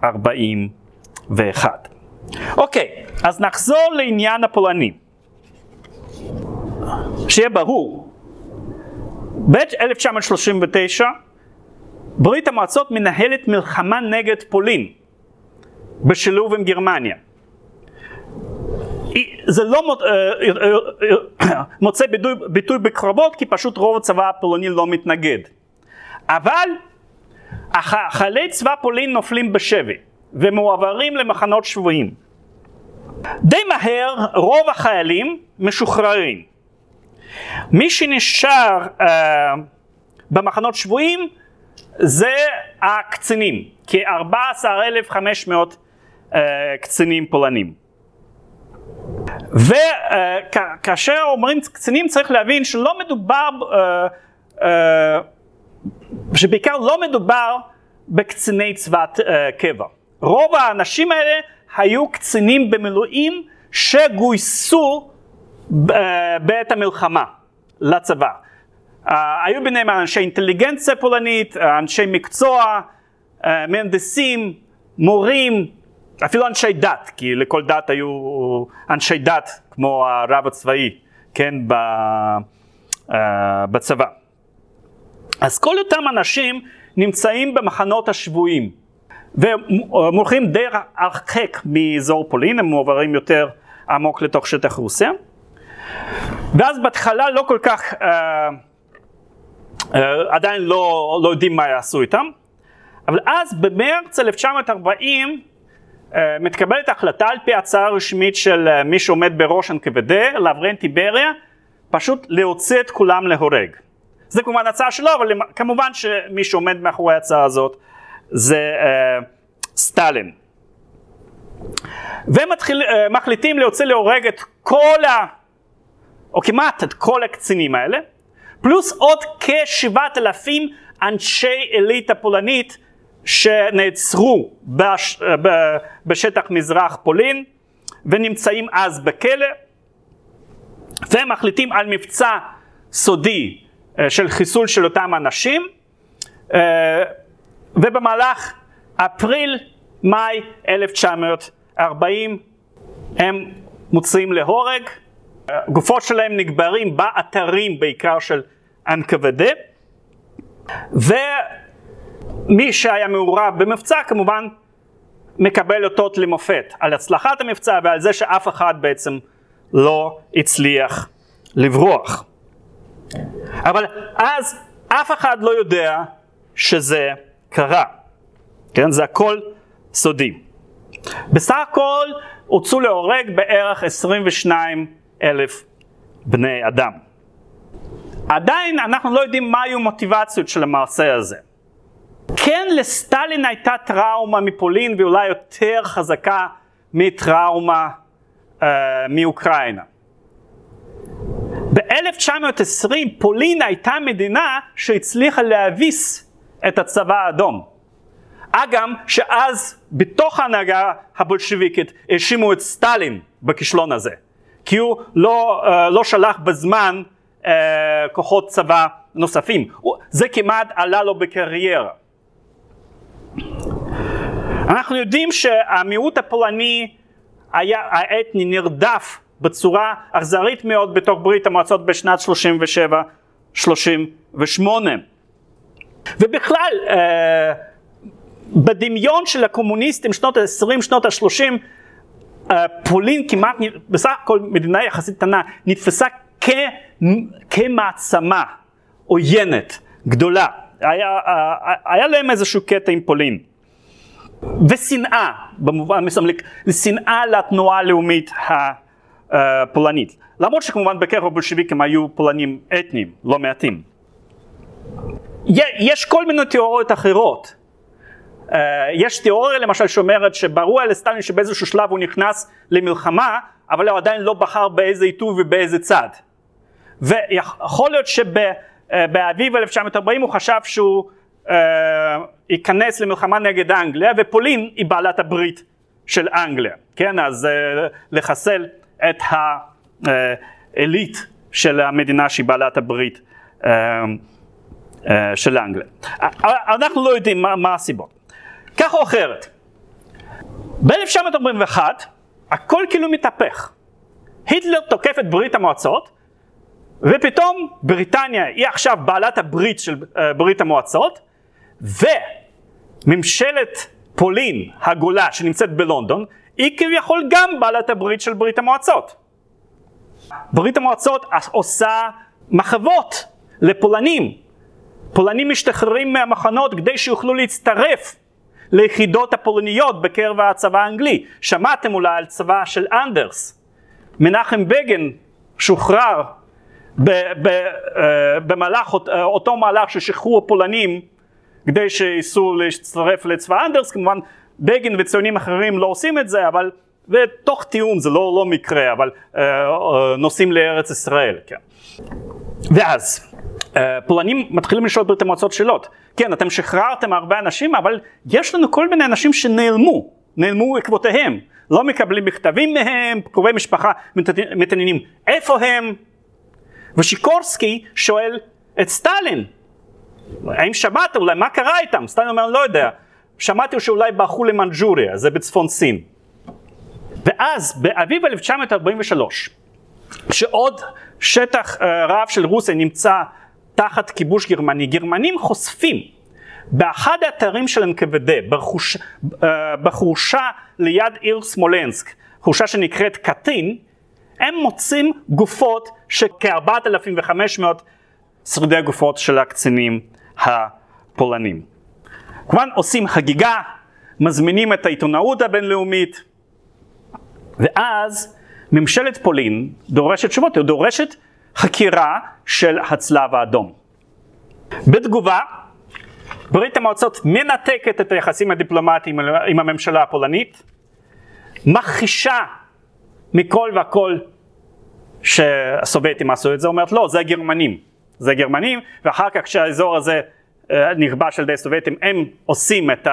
41. אוקיי, אז נחזור לעניין הפולני. שיהיה ברור, ב-1939 ברית המועצות מנהלת מלחמה נגד פולין בשילוב עם גרמניה. זה לא מוצא אה, אה, אה, ביטוי בקרבות כי פשוט רוב הצבא הפולני לא מתנגד. אבל חיילי צבא פולין נופלים בשבי ומועברים למחנות שבויים. די מהר רוב החיילים משוחררים. מי שנשאר uh, במחנות שבויים זה הקצינים, כ-14,500 uh, קצינים פולנים. וכאשר אומרים קצינים צריך להבין שלא מדובר uh, uh, שבעיקר לא מדובר בקציני צבא uh, קבע. רוב האנשים האלה היו קצינים במילואים שגויסו uh, בעת המלחמה לצבא. Uh, היו ביניהם אנשי אינטליגנציה פולנית, אנשי מקצוע, uh, מהנדסים, מורים, אפילו אנשי דת, כי לכל דת היו אנשי דת כמו הרב הצבאי, כן, בצבא. אז כל אותם אנשים נמצאים במחנות השבויים ומולכים די הרחק מאזור פולין, הם מועברים יותר עמוק לתוך שטח רוסיה. ואז בהתחלה לא כל כך uh, עדיין לא, לא יודעים מה יעשו איתם, אבל אז במרץ 1940 מתקבלת החלטה על פי הצעה רשמית של מי שעומד בראש NKVD, לאברן טיבריה, פשוט להוציא את כולם להורג. זה כמובן הצעה שלו, אבל כמובן שמי שעומד מאחורי ההצעה הזאת זה uh, סטלין. ומחליטים להוציא להורג את כל ה... או כמעט את כל הקצינים האלה, פלוס עוד כשבעת אלפים אנשי אליטה פולנית שנעצרו בש... בשטח מזרח פולין ונמצאים אז בכלא ומחליטים על מבצע סודי אה, של חיסול של אותם אנשים. אה, ובמהלך אפריל-מאי 1940 הם מוצאים להורג, גופות שלהם נקברים באתרים בעיקר של NKVD ומי שהיה מעורב במבצע כמובן מקבל אותות למופת על הצלחת המבצע ועל זה שאף אחד בעצם לא הצליח לברוח. אבל אז אף אחד לא יודע שזה קרה, כן? זה הכל סודי. בסך הכל הוצאו להורג בערך 22 אלף בני אדם. עדיין אנחנו לא יודעים מה היו מוטיבציות של המעשה הזה. כן לסטלין הייתה טראומה מפולין ואולי יותר חזקה מטראומה uh, מאוקראינה. ב-1920 פולין הייתה מדינה שהצליחה להביס את הצבא האדום. אגב, שאז בתוך ההנהגה הבולשיביקית האשימו את סטלין בכישלון הזה, כי הוא לא, uh, לא שלח בזמן uh, כוחות צבא נוספים. זה כמעט עלה לו בקריירה. אנחנו יודעים שהמיעוט הפולני היה האתני נרדף בצורה אכזרית מאוד בתוך ברית המועצות בשנת 37-38. ובכלל, אה, בדמיון של הקומוניסטים שנות ה-20, שנות ה-30, אה, פולין כמעט, בסך הכל מדינה יחסית קטנה, נתפסה כ, כמעצמה עוינת, גדולה. היה, אה, היה להם איזשהו קטע עם פולין. ושנאה, במובן מסוים, לשנאה לתנועה הלאומית הפולנית. למרות שכמובן בקרב הבולשביקים היו פולנים אתניים, לא מעטים. יש כל מיני תיאוריות אחרות. Uh, יש תיאוריה למשל שאומרת שברור על סטלין שבאיזשהו שלב הוא נכנס למלחמה, אבל הוא עדיין לא בחר באיזה עיתוי ובאיזה צד. ויכול להיות שבאביב 1940 הוא חשב שהוא uh, ייכנס למלחמה נגד אנגליה, ופולין היא בעלת הברית של אנגליה, כן? אז uh, לחסל את העילית של המדינה שהיא בעלת הברית uh, uh, של אנגליה. אנחנו לא יודעים מה, מה הסיבות. כך או אחרת, ב-1941 הכל כאילו מתהפך. היטלר תוקף את ברית המועצות ופתאום בריטניה היא עכשיו בעלת הברית של ברית המועצות וממשלת פולין הגולה שנמצאת בלונדון היא כביכול גם בעלת הברית של ברית המועצות. ברית המועצות עושה מחוות לפולנים. פולנים משתחררים מהמחנות כדי שיוכלו להצטרף ליחידות הפולניות בקרב הצבא האנגלי. שמעתם אולי על צבא של אנדרס. מנחם בגין שוחרר ב, ב, uh, במהלך uh, אותו מהלך של שחרור הפולנים כדי שייסעו להצטרף לצבא אנדרס, כמובן בגין וציונים אחרים לא עושים את זה, אבל ותוך תיאום זה לא, לא מקרה, אבל uh, uh, נוסעים לארץ ישראל, כן. ואז uh, פולנים מתחילים לשאול ברית המועצות שאלות. כן, אתם שחררתם הרבה אנשים, אבל יש לנו כל מיני אנשים שנעלמו, נעלמו עקבותיהם. לא מקבלים מכתבים מהם, קרובי משפחה מתעניינים איפה הם. ושיקורסקי שואל את סטלין, האם שמעת אולי מה קרה איתם? סטלין אומר לא יודע, שמעתי שאולי ברחו למנג'וריה, זה בצפון סין. ואז באביב 1943, שעוד שטח uh, רב של רוסיה נמצא תחת כיבוש גרמני, גרמנים חושפים באחד האתרים של NKVD, בחוש, uh, בחורשה ליד עיר סמולנסק, חורשה שנקראת קטין, הם מוצאים גופות של כ-4,500 שרידי הגופות של הקצינים הפולנים. כמובן עושים חגיגה, מזמינים את העיתונאות הבינלאומית, ואז ממשלת פולין דורשת תשובות, היא דורשת חקירה של הצלב האדום. בתגובה, ברית המועצות מנתקת את היחסים הדיפלומטיים עם הממשלה הפולנית, מכחישה מכל וכל שהסובייטים עשו את זה, אומרת לא, זה הגרמנים, זה הגרמנים, ואחר כך כשהאזור הזה נכבש על ידי הסובייטים, הם עושים את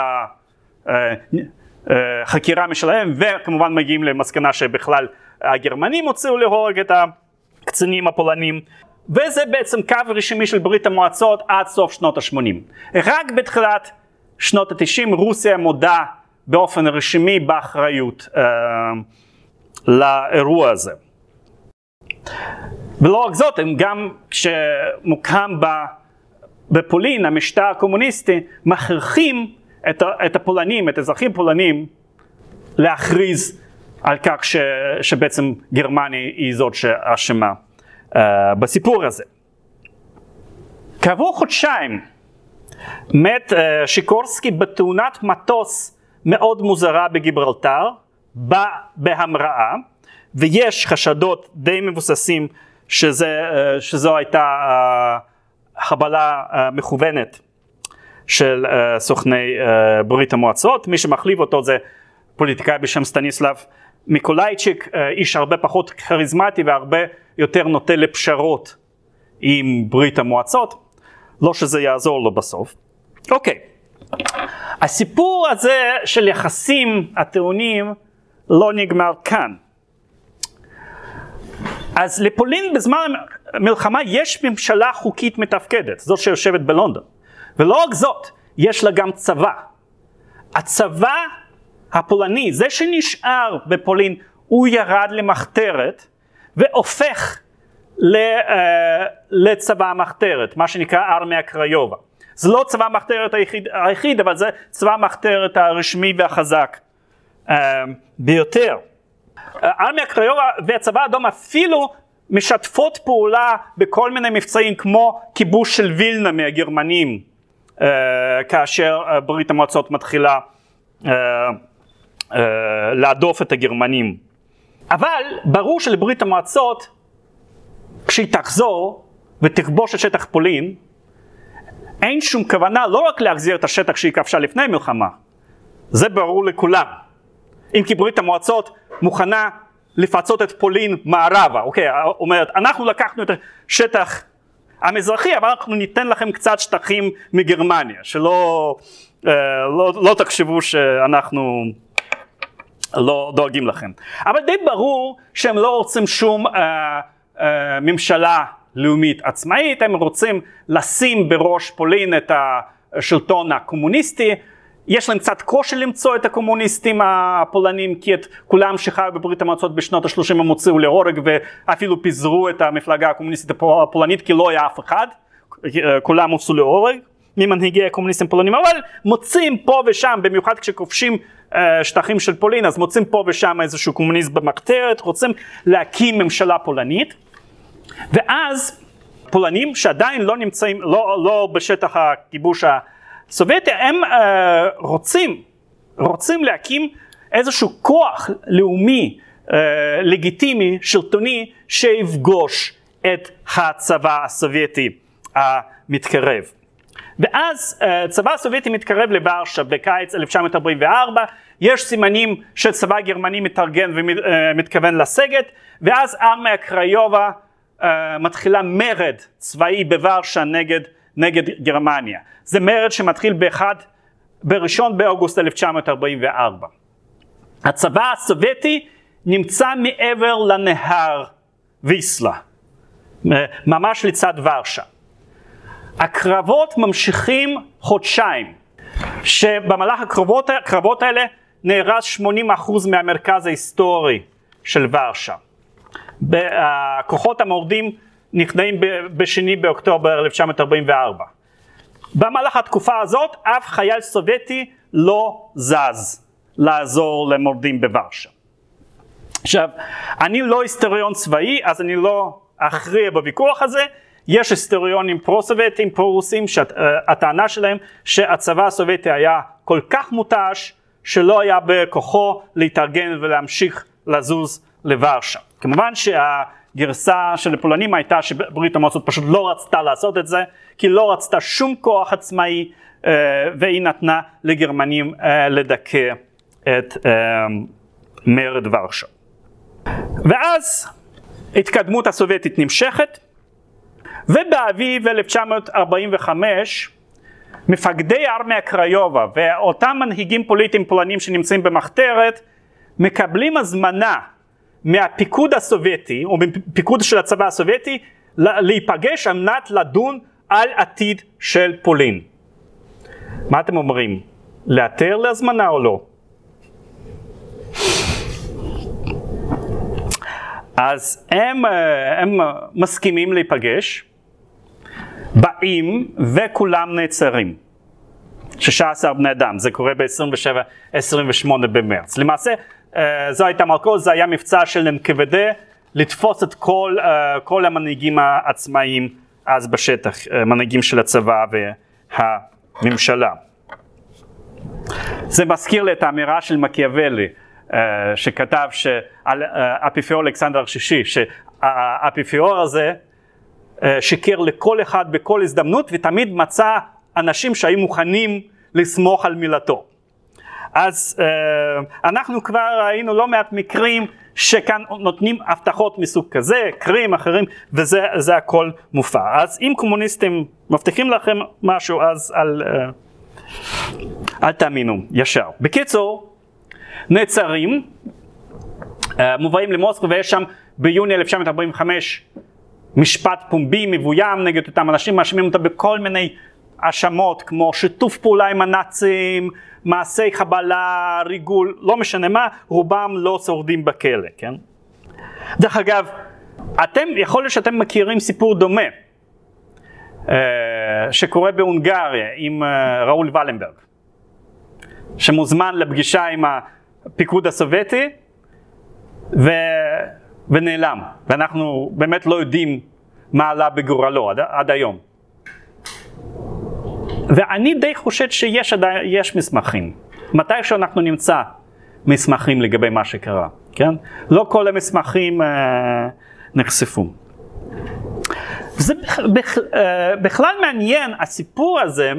החקירה אה, אה, משלהם, וכמובן מגיעים למסקנה שבכלל הגרמנים הוציאו להורג את הקצינים הפולנים, וזה בעצם קו רשמי של ברית המועצות עד סוף שנות ה-80. רק בתחילת שנות ה-90 רוסיה מודה באופן רשמי באחריות אה, לאירוע הזה. ולא רק זאת, הם גם כשמוקם בפולין המשטר הקומוניסטי, מכריחים את, את הפולנים, את האזרחים הפולנים, להכריז על כך ש, שבעצם גרמניה היא זאת שאשמה uh, בסיפור הזה. כעבור חודשיים מת uh, שיקורסקי בתאונת מטוס מאוד מוזרה בגיברלטר, בהמראה, ויש חשדות די מבוססים שזה, uh, שזו הייתה uh, חבלה uh, מכוונת של uh, סוכני uh, ברית המועצות, מי שמחליף אותו זה פוליטיקאי בשם סטניסלב מיקולייצ'יק אה, איש הרבה פחות כריזמטי והרבה יותר נוטה לפשרות עם ברית המועצות, לא שזה יעזור לו בסוף. אוקיי, הסיפור הזה של יחסים הטעונים לא נגמר כאן. אז לפולין בזמן המלחמה יש ממשלה חוקית מתפקדת, זאת שיושבת בלונדון. ולא רק זאת, יש לה גם צבא. הצבא הפולני, זה שנשאר בפולין, הוא ירד למחתרת והופך uh, לצבא המחתרת, מה שנקרא ארמיה קריובה. זה לא צבא המחתרת היחיד, היחיד, אבל זה צבא המחתרת הרשמי והחזק uh, ביותר. ארמיה קריובה והצבא האדום אפילו משתפות פעולה בכל מיני מבצעים כמו כיבוש של וילנה מהגרמנים uh, כאשר ברית המועצות מתחילה אה, להדוף את הגרמנים. אבל ברור שלברית המועצות, כשהיא תחזור ותכבוש את שטח פולין, אין שום כוונה לא רק להחזיר את השטח שהיא כבשה לפני המלחמה, זה ברור לכולם. אם כי ברית המועצות מוכנה לפצות את פולין מערבה, אוקיי, אומרת, אנחנו לקחנו את השטח המזרחי, אבל אנחנו ניתן לכם קצת שטחים מגרמניה, שלא אה, לא, לא תחשבו שאנחנו לא דואגים לכם. אבל די ברור שהם לא רוצים שום אה, אה, ממשלה לאומית עצמאית, הם רוצים לשים בראש פולין את השלטון הקומוניסטי. יש להם קצת קושי למצוא את הקומוניסטים הפולנים כי את כולם שחיו בברית המועצות בשנות ה-30 הם הוציאו להורג ואפילו פיזרו את המפלגה הקומוניסטית הפולנית כי לא היה אף אחד, כולם הוצאו להורג ממנהיגי הקומוניסטים הפולנים, אבל מוצאים פה ושם, במיוחד כשכובשים אה, שטחים של פולין, אז מוצאים פה ושם איזשהו קומוניסט במחתרת, רוצים להקים ממשלה פולנית, ואז פולנים שעדיין לא נמצאים, לא, לא בשטח הכיבוש הסובייטי, הם uh, רוצים, רוצים להקים איזשהו כוח לאומי uh, לגיטימי, שלטוני, שיפגוש את הצבא הסובייטי המתקרב. ואז uh, צבא מתקרב לוורשה בקיץ 1944, יש סימנים שצבא גרמני מתארגן ומתכוון לסגת, ואז ארמיה קריובה uh, מתחילה מרד צבאי בוורשה נגד, נגד גרמניה. זה מרד שמתחיל באחד, בראשון באוגוסט 1944. הצבא הסובייטי נמצא מעבר לנהר ויסלה, ממש לצד ורשה. הקרבות ממשיכים חודשיים, שבמהלך הקרבות, הקרבות האלה נהרס 80% מהמרכז ההיסטורי של ורשה. הכוחות המורדים נכנעים בשני באוקטובר 1944. במהלך התקופה הזאת אף חייל סובייטי לא זז לעזור למורדים בוורשה. עכשיו, אני לא היסטוריון צבאי אז אני לא אכריע בוויכוח הזה, יש היסטוריונים פרו-סובייטים, פרו-רוסים, שהטענה שלהם שהצבא הסובייטי היה כל כך מותש, שלא היה בכוחו להתארגן ולהמשיך לזוז לוורשה. כמובן שהגרסה של הפולנים הייתה שברית המועצות פשוט לא רצתה לעשות את זה, כי לא רצתה שום כוח עצמאי, אה, והיא נתנה לגרמנים אה, לדכא את אה, מרד ורשה. ואז התקדמות הסובייטית נמשכת, ובאביב 1945 מפקדי ארמיה קריובה ואותם מנהיגים פוליטיים פולנים שנמצאים במחתרת מקבלים הזמנה מהפיקוד הסובייטי או מפיקוד של הצבא הסובייטי להיפגש על מנת לדון על עתיד של פולין. מה אתם אומרים? לאתר להזמנה או לא? אז הם, אה, הם מסכימים להיפגש, באים וכולם נעצרים. 16 בני אדם, זה קורה ב-27-28 במרץ. למעשה זו הייתה מלכות, זה היה מבצע של NKVD לתפוס את כל, אה, כל המנהיגים העצמאיים אז בשטח, מנהיגים של הצבא והממשלה. זה מזכיר לי את האמירה של מקיאוולי, אה, שכתב על אה, אפיפיור אלכסנדר השישי, שהאפיפיור הזה אה, שיקר לכל אחד בכל הזדמנות ותמיד מצא אנשים שהיו מוכנים לסמוך על מילתו. אז אנחנו כבר ראינו לא מעט מקרים שכאן נותנים הבטחות מסוג כזה, קרים אחרים, וזה הכל מופע. אז אם קומוניסטים מבטיחים לכם משהו, אז אל, אל תאמינו ישר. בקיצור, נעצרים, אה, מובאים למוסקבה ויש שם ביוני 1945 משפט פומבי מבוים נגד אותם אנשים, מאשימים אותם בכל מיני האשמות כמו שיתוף פעולה עם הנאצים, מעשי חבלה, ריגול, לא משנה מה, רובם לא שורדים בכלא, כן? דרך אגב, אתם, יכול להיות שאתם מכירים סיפור דומה אה, שקורה בהונגריה עם אה, ראול ולנברג, שמוזמן לפגישה עם הפיקוד הסובייטי ו... ונעלם, ואנחנו באמת לא יודעים מה עלה בגורלו עד, עד היום. ואני די חושד שיש עדיין, מסמכים. מתי שאנחנו נמצא מסמכים לגבי מה שקרה, כן? לא כל המסמכים אה, נחשפו. זה בכ, אה, בכלל מעניין הסיפור הזה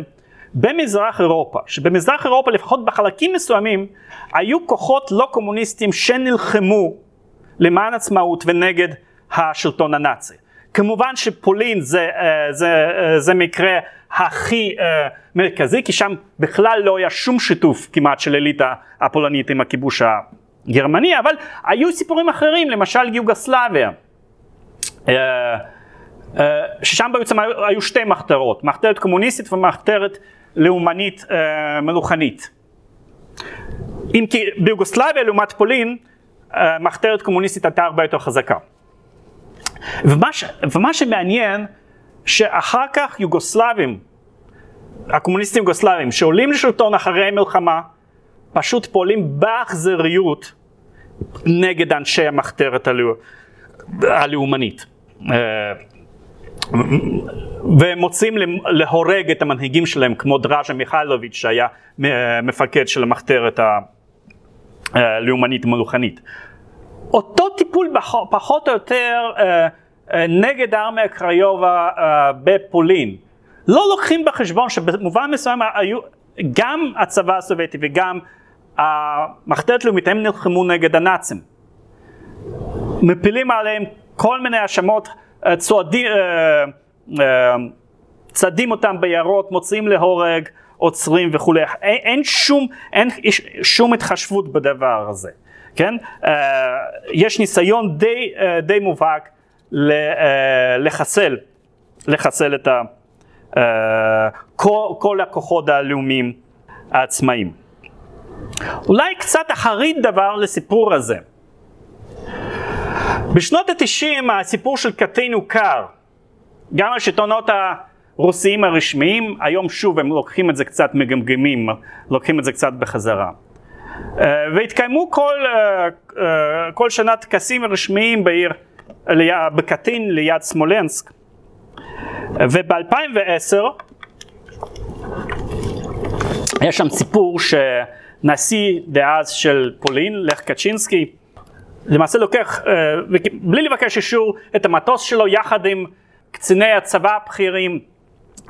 במזרח אירופה, שבמזרח אירופה לפחות בחלקים מסוימים היו כוחות לא קומוניסטיים שנלחמו למען עצמאות ונגד השלטון הנאצי. כמובן שפולין זה, אה, זה, אה, זה מקרה הכי אה, מרכזי, כי שם בכלל לא היה שום שיתוף כמעט של אליטה הפולנית עם הכיבוש הגרמני, אבל היו סיפורים אחרים, למשל יוגוסלביה. ששם בעצם היו שתי מחתרות, מחתרת קומוניסטית ומחתרת לאומנית אה, מלוכנית. אם כי ביוגוסלביה לעומת פולין, אה, מחתרת קומוניסטית הייתה הרבה יותר חזקה. ומה, ש, ומה שמעניין, שאחר כך יוגוסלבים, הקומוניסטים יוגוסלבים, שעולים לשלטון אחרי מלחמה, פשוט פועלים באכזריות נגד אנשי המחתרת הלאומנית. אה, ומוצאים להורג את המנהיגים שלהם כמו דראז'ה מיכאלוביץ' שהיה מפקד של המחתרת הלאומנית המלוכנית. אותו טיפול פחות או יותר אה, אה, נגד הארמיה קריובה אה, בפולין. לא לוקחים בחשבון שבמובן מסוים היו גם הצבא הסובייטי וגם המחתרת הלאומית הם נלחמו נגד הנאצים. מפילים עליהם כל מיני האשמות צועדים, אה, אה, צדים אותם ביערות, מוציאים להורג, עוצרים וכולי, אין, אין, שום, אין שום התחשבות בדבר הזה, כן? אה, יש ניסיון די, די מובהק לחסל, לחסל את ה, כל, כל הכוחות הלאומיים העצמאיים. אולי קצת אחרית דבר לסיפור הזה. בשנות התשעים הסיפור של קטין הוכר. גם השלטונות הרוסיים הרשמיים, היום שוב הם לוקחים את זה קצת מגמגמים, לוקחים את זה קצת בחזרה. אה, והתקיימו כל, אה, אה, כל שנה טקסים רשמיים בעיר, בקטין ליד סמולנסק. וב-2010 יש שם סיפור שנשיא דאז של פולין, לך קצ'ינסקי, למעשה לוקח, אה, בלי לבקש אישור, את המטוס שלו יחד עם קציני הצבא הבכירים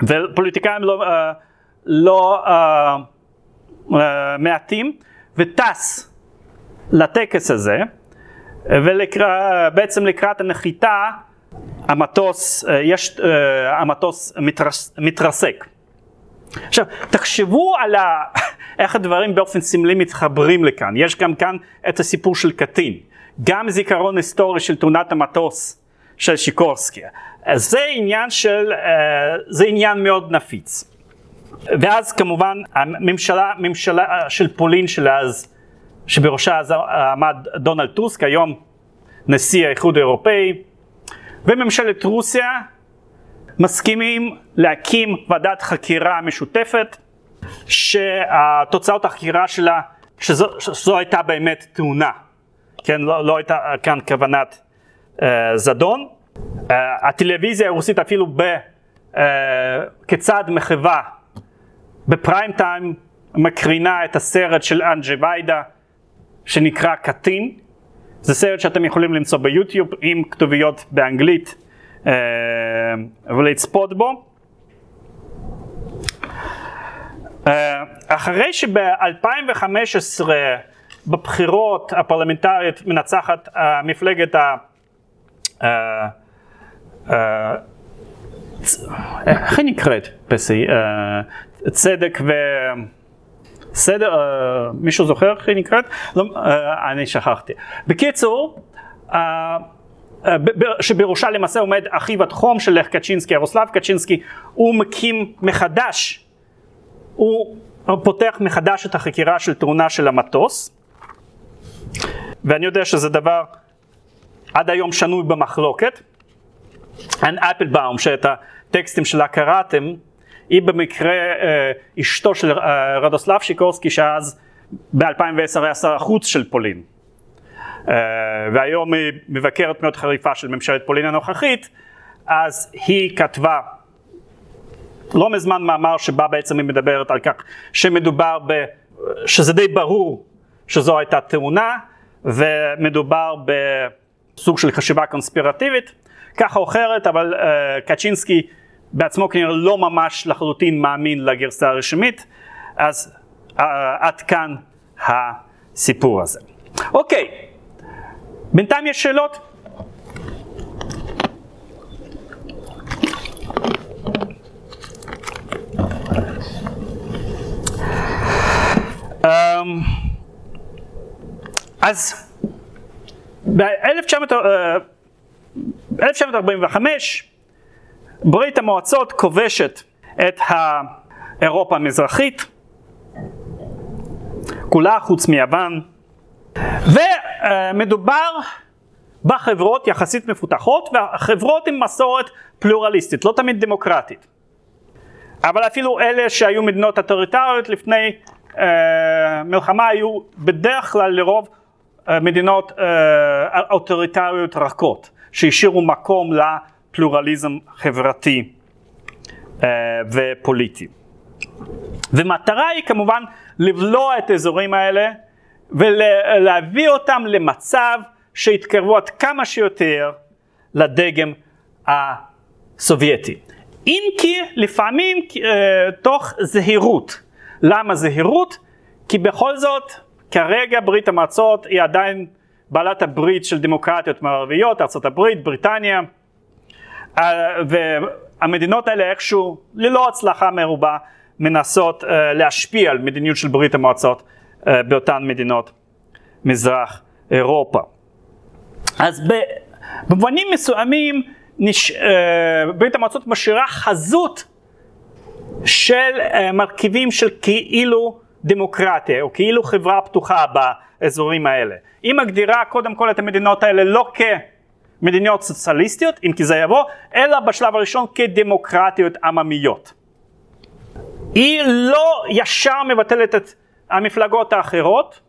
ופוליטיקאים לא, אה, לא uh, מעטים, וטס לטקס הזה, ובעצם לקראת הנחיתה המטוס, uh, יש, uh, המטוס מתרס, מתרסק. עכשיו, תחשבו על ה... איך הדברים באופן סמלי מתחברים לכאן. יש גם כאן את הסיפור של קטין. גם זיכרון היסטורי של תאונת המטוס של שיקורסקי. זה עניין של, זה עניין מאוד נפיץ. ואז כמובן הממשלה ממשלה של פולין של אז, שבראשה עמד דונלד טוסק, היום נשיא האיחוד האירופאי, וממשלת רוסיה מסכימים להקים ועדת חקירה משותפת, שהתוצאות החקירה שלה, שזו, שזו הייתה באמת תאונה, כן, לא, לא הייתה כאן כוונת uh, זדון. Uh, הטלוויזיה הרוסית אפילו ב, uh, כצעד מחווה בפריים טיים מקרינה את הסרט של אנג'י ויידה שנקרא קטין. זה סרט שאתם יכולים למצוא ביוטיוב עם כתוביות באנגלית אה, ולצפות בו. אה, אחרי שב-2015 בבחירות הפרלמנטריות מנצחת אה, מפלגת ה... איך היא נקראת? צדק ו... סדר, uh, מישהו זוכר איך היא נקראת? לא, uh, אני שכחתי. בקיצור, uh, שבראשה למעשה עומד אחיו התחום של לך קצ'ינסקי, ירוסלב קצ'ינסקי, הוא מקים מחדש, הוא פותח מחדש את החקירה של תאונה של המטוס, ואני יודע שזה דבר עד היום שנוי במחלוקת. אנ אפלבאום, שאת הטקסטים שלה קראתם, היא במקרה אה, אשתו של אה, רדוסלב שיקורסקי שאז ב-2010 היה שר החוץ של פולין. אה, והיום היא מבקרת מאוד חריפה של ממשלת פולין הנוכחית, אז היא כתבה לא מזמן מאמר שבה בעצם היא מדברת על כך שמדובר ב... שזה די ברור שזו הייתה תאונה ומדובר בסוג של חשיבה קונספירטיבית ככה או אחרת אבל uh, קצ'ינסקי בעצמו כנראה לא ממש לחלוטין מאמין לגרסה הרשמית, אז uh, עד כאן הסיפור הזה. אוקיי, בינתיים יש שאלות? Um, אז ב-1945 ברית המועצות כובשת את האירופה המזרחית, כולה חוץ מיוון, ומדובר בחברות יחסית מפותחות, והחברות עם מסורת פלורליסטית, לא תמיד דמוקרטית. אבל אפילו אלה שהיו מדינות אוטוריטריות לפני אה, מלחמה היו בדרך כלל לרוב אה, מדינות אה, אוטוריטריות רכות, שהשאירו מקום פלורליזם חברתי אה, ופוליטי. ומטרה היא כמובן לבלוע את האזורים האלה ולהביא אותם למצב שיתקרבו עד כמה שיותר לדגם הסובייטי. אם כי לפעמים אה, תוך זהירות. למה זהירות? כי בכל זאת כרגע ברית המועצות היא עדיין בעלת הברית של דמוקרטיות מערביות, ארה"ב, בריטניה, והמדינות האלה איכשהו, ללא הצלחה מרובה, מנסות אה, להשפיע על מדיניות של ברית המועצות אה, באותן מדינות מזרח אירופה. אז במובנים מסוימים נש... ברית המועצות משאירה חזות של מרכיבים של כאילו דמוקרטיה או כאילו חברה פתוחה באזורים האלה. היא מגדירה קודם כל את המדינות האלה לא כ... מדיניות סוציאליסטיות, אם כי זה יבוא, אלא בשלב הראשון כדמוקרטיות עממיות. היא לא ישר מבטלת את המפלגות האחרות,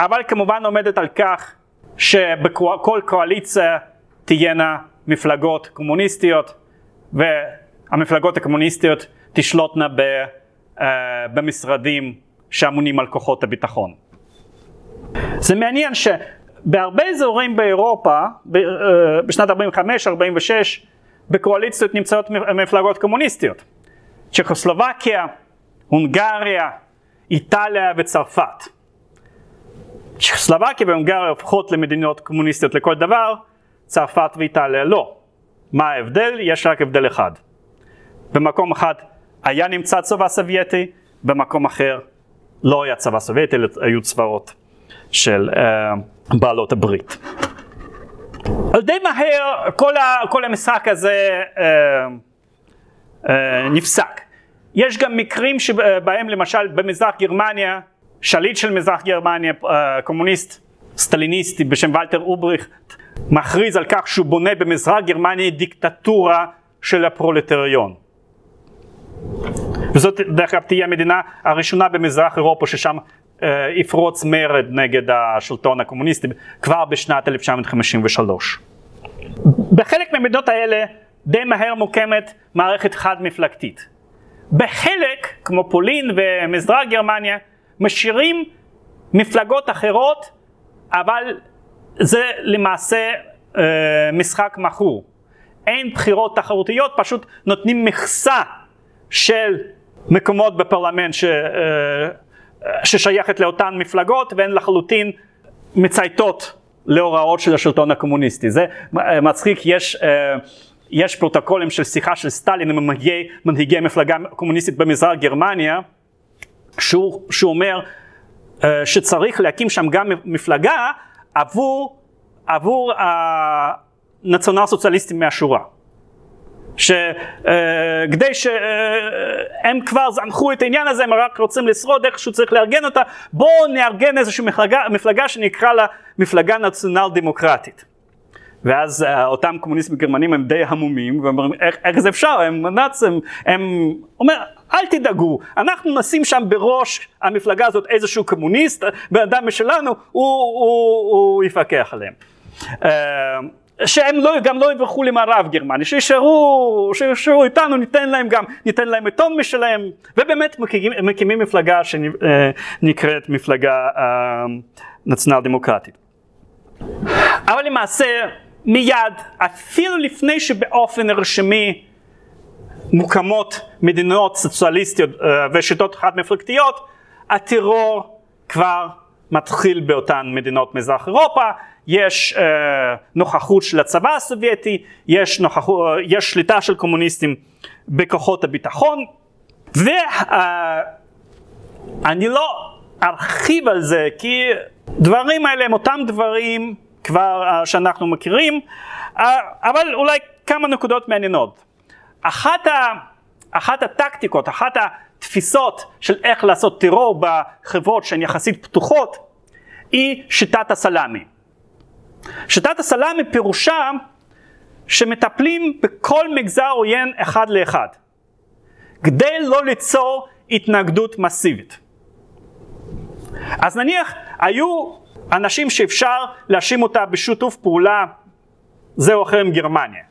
אבל כמובן עומדת על כך שבכל קואליציה תהיינה מפלגות קומוניסטיות והמפלגות הקומוניסטיות תשלוטנה ב, uh, במשרדים שאמונים על כוחות הביטחון. זה מעניין שבהרבה אזורים באירופה, uh, בשנת 45-46, בקואליציות נמצאות מפלגות קומוניסטיות. צ'כוסלובקיה, הונגריה, איטליה וצרפת. צ'כוסלובקיה והונגריה הופכות למדינות קומוניסטיות לכל דבר, צרפת ואיטליה לא. מה ההבדל? יש רק הבדל אחד. במקום אחד היה נמצא צבא סובייטי, במקום אחר לא היה צבא סובייטי, היו צבאות של אה, בעלות הברית. אבל די מהר כל, ה, כל המשחק הזה אה, אה, נפסק. יש גם מקרים שבהם למשל במזרח גרמניה, שליט של מזרח גרמניה, אה, קומוניסט סטליניסטי בשם ולטר אולבריכט, מכריז על כך שהוא בונה במזרח גרמניה דיקטטורה של הפרולטריון. וזאת דרך אגב תהיה המדינה הראשונה במזרח אירופה ששם אה, יפרוץ מרד נגד השלטון הקומוניסטי כבר בשנת 1953. בחלק מהמדינות האלה די מהר מוקמת מערכת חד מפלגתית. בחלק, כמו פולין ומזרח גרמניה, משאירים מפלגות אחרות, אבל זה למעשה אה, משחק מכור. אין בחירות תחרותיות, פשוט נותנים מכסה של מקומות בפרלמנט ש, אה, ששייכת לאותן מפלגות והן לחלוטין מצייתות להוראות של השלטון הקומוניסטי. זה מצחיק, יש, אה, יש פרוטוקולים של שיחה של סטלין עם מנהיגי, מנהיגי מפלגה קומוניסטית במזרח גרמניה, שהוא, שהוא אומר אה, שצריך להקים שם גם מפלגה עבור, עבור הנציונל סוציאליסטים מהשורה. שכדי uh, שהם uh, כבר זנחו את העניין הזה, הם רק רוצים לשרוד, איכשהו צריך לארגן אותה, בואו נארגן איזושהי מפלגה, מפלגה שנקרא לה מפלגה נציונל דמוקרטית. ואז uh, אותם קומוניסטים גרמנים הם די המומים, ואומרים איך, איך זה אפשר, הם נאצים, הם, אומר אל תדאגו, אנחנו נשים שם בראש המפלגה הזאת איזשהו קומוניסט, בן אדם משלנו, הוא, הוא, הוא יפקח עליהם. Uh, שהם לא, גם לא יברחו למערב גרמניה, שישארו, שישארו איתנו, ניתן להם גם, ניתן להם עיתון משלהם, ובאמת מקימים, מקימים מפלגה שנקראת מפלגה אה, נציונל דמוקרטית. אבל למעשה מיד, אפילו לפני שבאופן רשמי מוקמות מדינות סוציאליסטיות אה, ושיטות חד מפלגתיות, הטרור כבר מתחיל באותן מדינות מזרח אירופה, יש אה, נוכחות של הצבא הסובייטי, יש, נוכחות, אה, יש שליטה של קומוניסטים בכוחות הביטחון, ואני אה, לא ארחיב על זה כי דברים האלה הם אותם דברים כבר אה, שאנחנו מכירים, אה, אבל אולי כמה נקודות מעניינות. אחת, ה, אחת הטקטיקות, אחת התפיסות של איך לעשות טרור בחברות שהן יחסית פתוחות, היא שיטת הסלאמי. שיטת הסלאמי פירושה שמטפלים בכל מגזר עוין אחד לאחד, כדי לא ליצור התנגדות מסיבית. אז נניח היו אנשים שאפשר להאשים אותה בשיתוף פעולה זה או אחר עם גרמניה,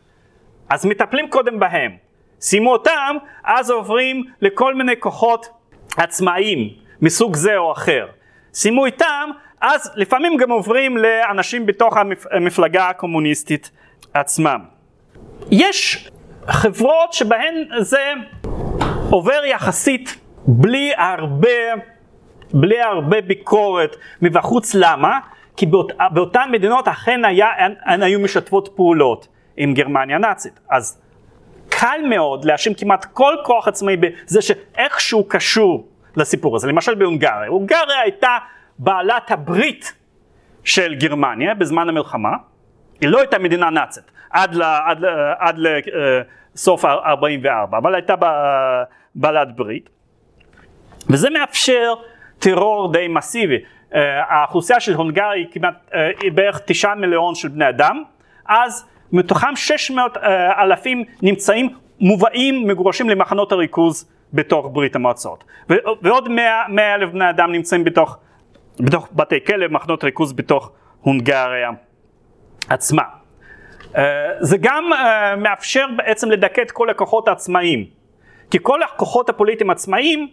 אז מטפלים קודם בהם, שימו אותם, אז עוברים לכל מיני כוחות עצמאיים מסוג זה או אחר. שימו איתם, אז לפעמים גם עוברים לאנשים בתוך המפלגה הקומוניסטית עצמם. יש חברות שבהן זה עובר יחסית בלי הרבה, בלי הרבה ביקורת מבחוץ, למה? כי באות, באותן מדינות אכן היה, הן, היו משתפות פעולות עם גרמניה הנאצית. אז קל מאוד להאשים כמעט כל כוח עצמאי בזה שאיכשהו קשור לסיפור הזה. למשל בהונגריה. הונגריה הייתה בעלת הברית של גרמניה בזמן המלחמה, היא לא הייתה מדינה נאצית עד, ל, עד, עד לסוף אה, 44, אבל הייתה בעלת ברית, וזה מאפשר טרור די מסיבי. Uh, האוכלוסייה של הונגריה היא כמעט, uh, היא בערך תשעה מיליון של בני אדם, אז מתוכם 600 uh, אלפים נמצאים, מובאים, מגורשים למחנות הריכוז בתוך ברית המועצות. ועוד 100 אלף בני אדם נמצאים בתוך בתוך בתי כלא, מחנות ריכוז בתוך הונגריה עצמה. זה גם מאפשר בעצם לדכא את כל הכוחות העצמאיים. כי כל הכוחות הפוליטיים עצמאיים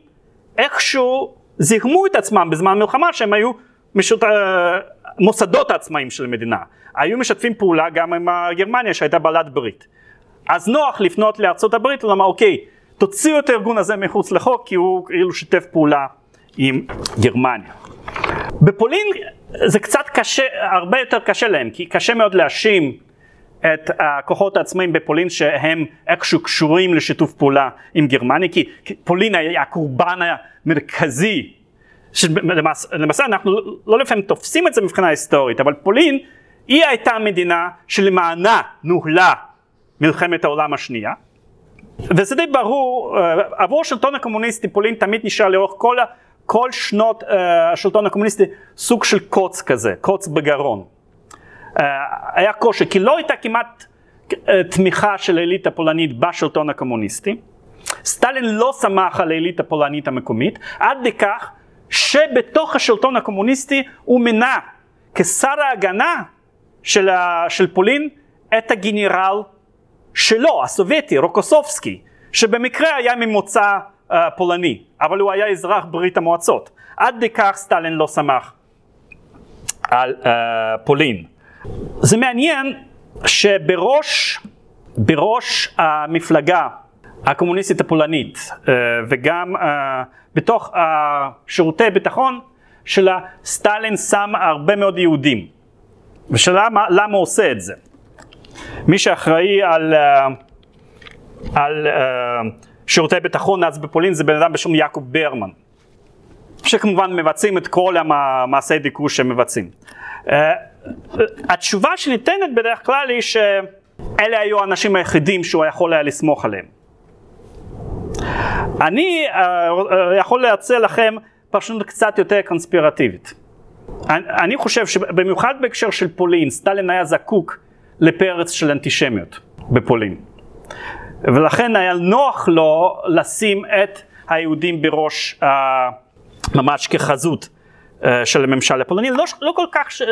איכשהו זיהמו את עצמם בזמן מלחמה שהם היו משות... מוסדות העצמאיים של המדינה. היו משתפים פעולה גם עם גרמניה שהייתה בעלת ברית. אז נוח לפנות לארצות הברית ולומר אוקיי, תוציאו את הארגון הזה מחוץ לחוק כי הוא כאילו שיתף פעולה עם גרמניה. בפולין זה קצת קשה, הרבה יותר קשה להם, כי קשה מאוד להאשים את הכוחות העצמאים בפולין שהם איכשהו קשורים לשיתוף פעולה עם גרמניה, כי פולין היה הקורבן המרכזי, שלמעשה, למעשה אנחנו לא לפעמים תופסים את זה מבחינה היסטורית, אבל פולין היא הייתה המדינה שלמענה נוהלה מלחמת העולם השנייה, וזה די ברור, אה, עבור השלטון הקומוניסטי פולין תמיד נשאר לאורך כל, כל שנות uh, השלטון הקומוניסטי סוג של קוץ כזה, קוץ בגרון. Uh, היה קושי, כי לא הייתה כמעט uh, תמיכה של האליט הפולנית בשלטון הקומוניסטי. סטלין לא סמך על האליט הפולנית המקומית, עד לכך שבתוך השלטון הקומוניסטי הוא מינה כשר ההגנה של, של פולין את הגנרל שלו, הסובייטי, רוקוסובסקי, שבמקרה היה ממוצא פולני, אבל הוא היה אזרח ברית המועצות. עד לכך סטלין לא שמח על uh, פולין. זה מעניין שבראש בראש המפלגה הקומוניסטית הפולנית uh, וגם uh, בתוך שירותי ביטחון שלה סטלין שם הרבה מאוד יהודים. ושאלה למה הוא עושה את זה. מי שאחראי על, על uh, שירותי ביטחון אז בפולין זה בן אדם בשם יעקב ברמן, שכמובן מבצעים את כל המעשי דיכוי שהם מבצעים. Uh, התשובה שניתנת בדרך כלל היא שאלה היו האנשים היחידים שהוא יכול היה לסמוך עליהם. אני uh, יכול להציע לכם פרשנות קצת יותר קונספירטיבית. אני חושב שבמיוחד בהקשר של פולין, סטלין היה זקוק לפרץ של אנטישמיות בפולין. ולכן היה נוח לו לשים את היהודים בראש uh, ממש כחזות uh, של הממשל הפולני, לא, לא כל כך, uh,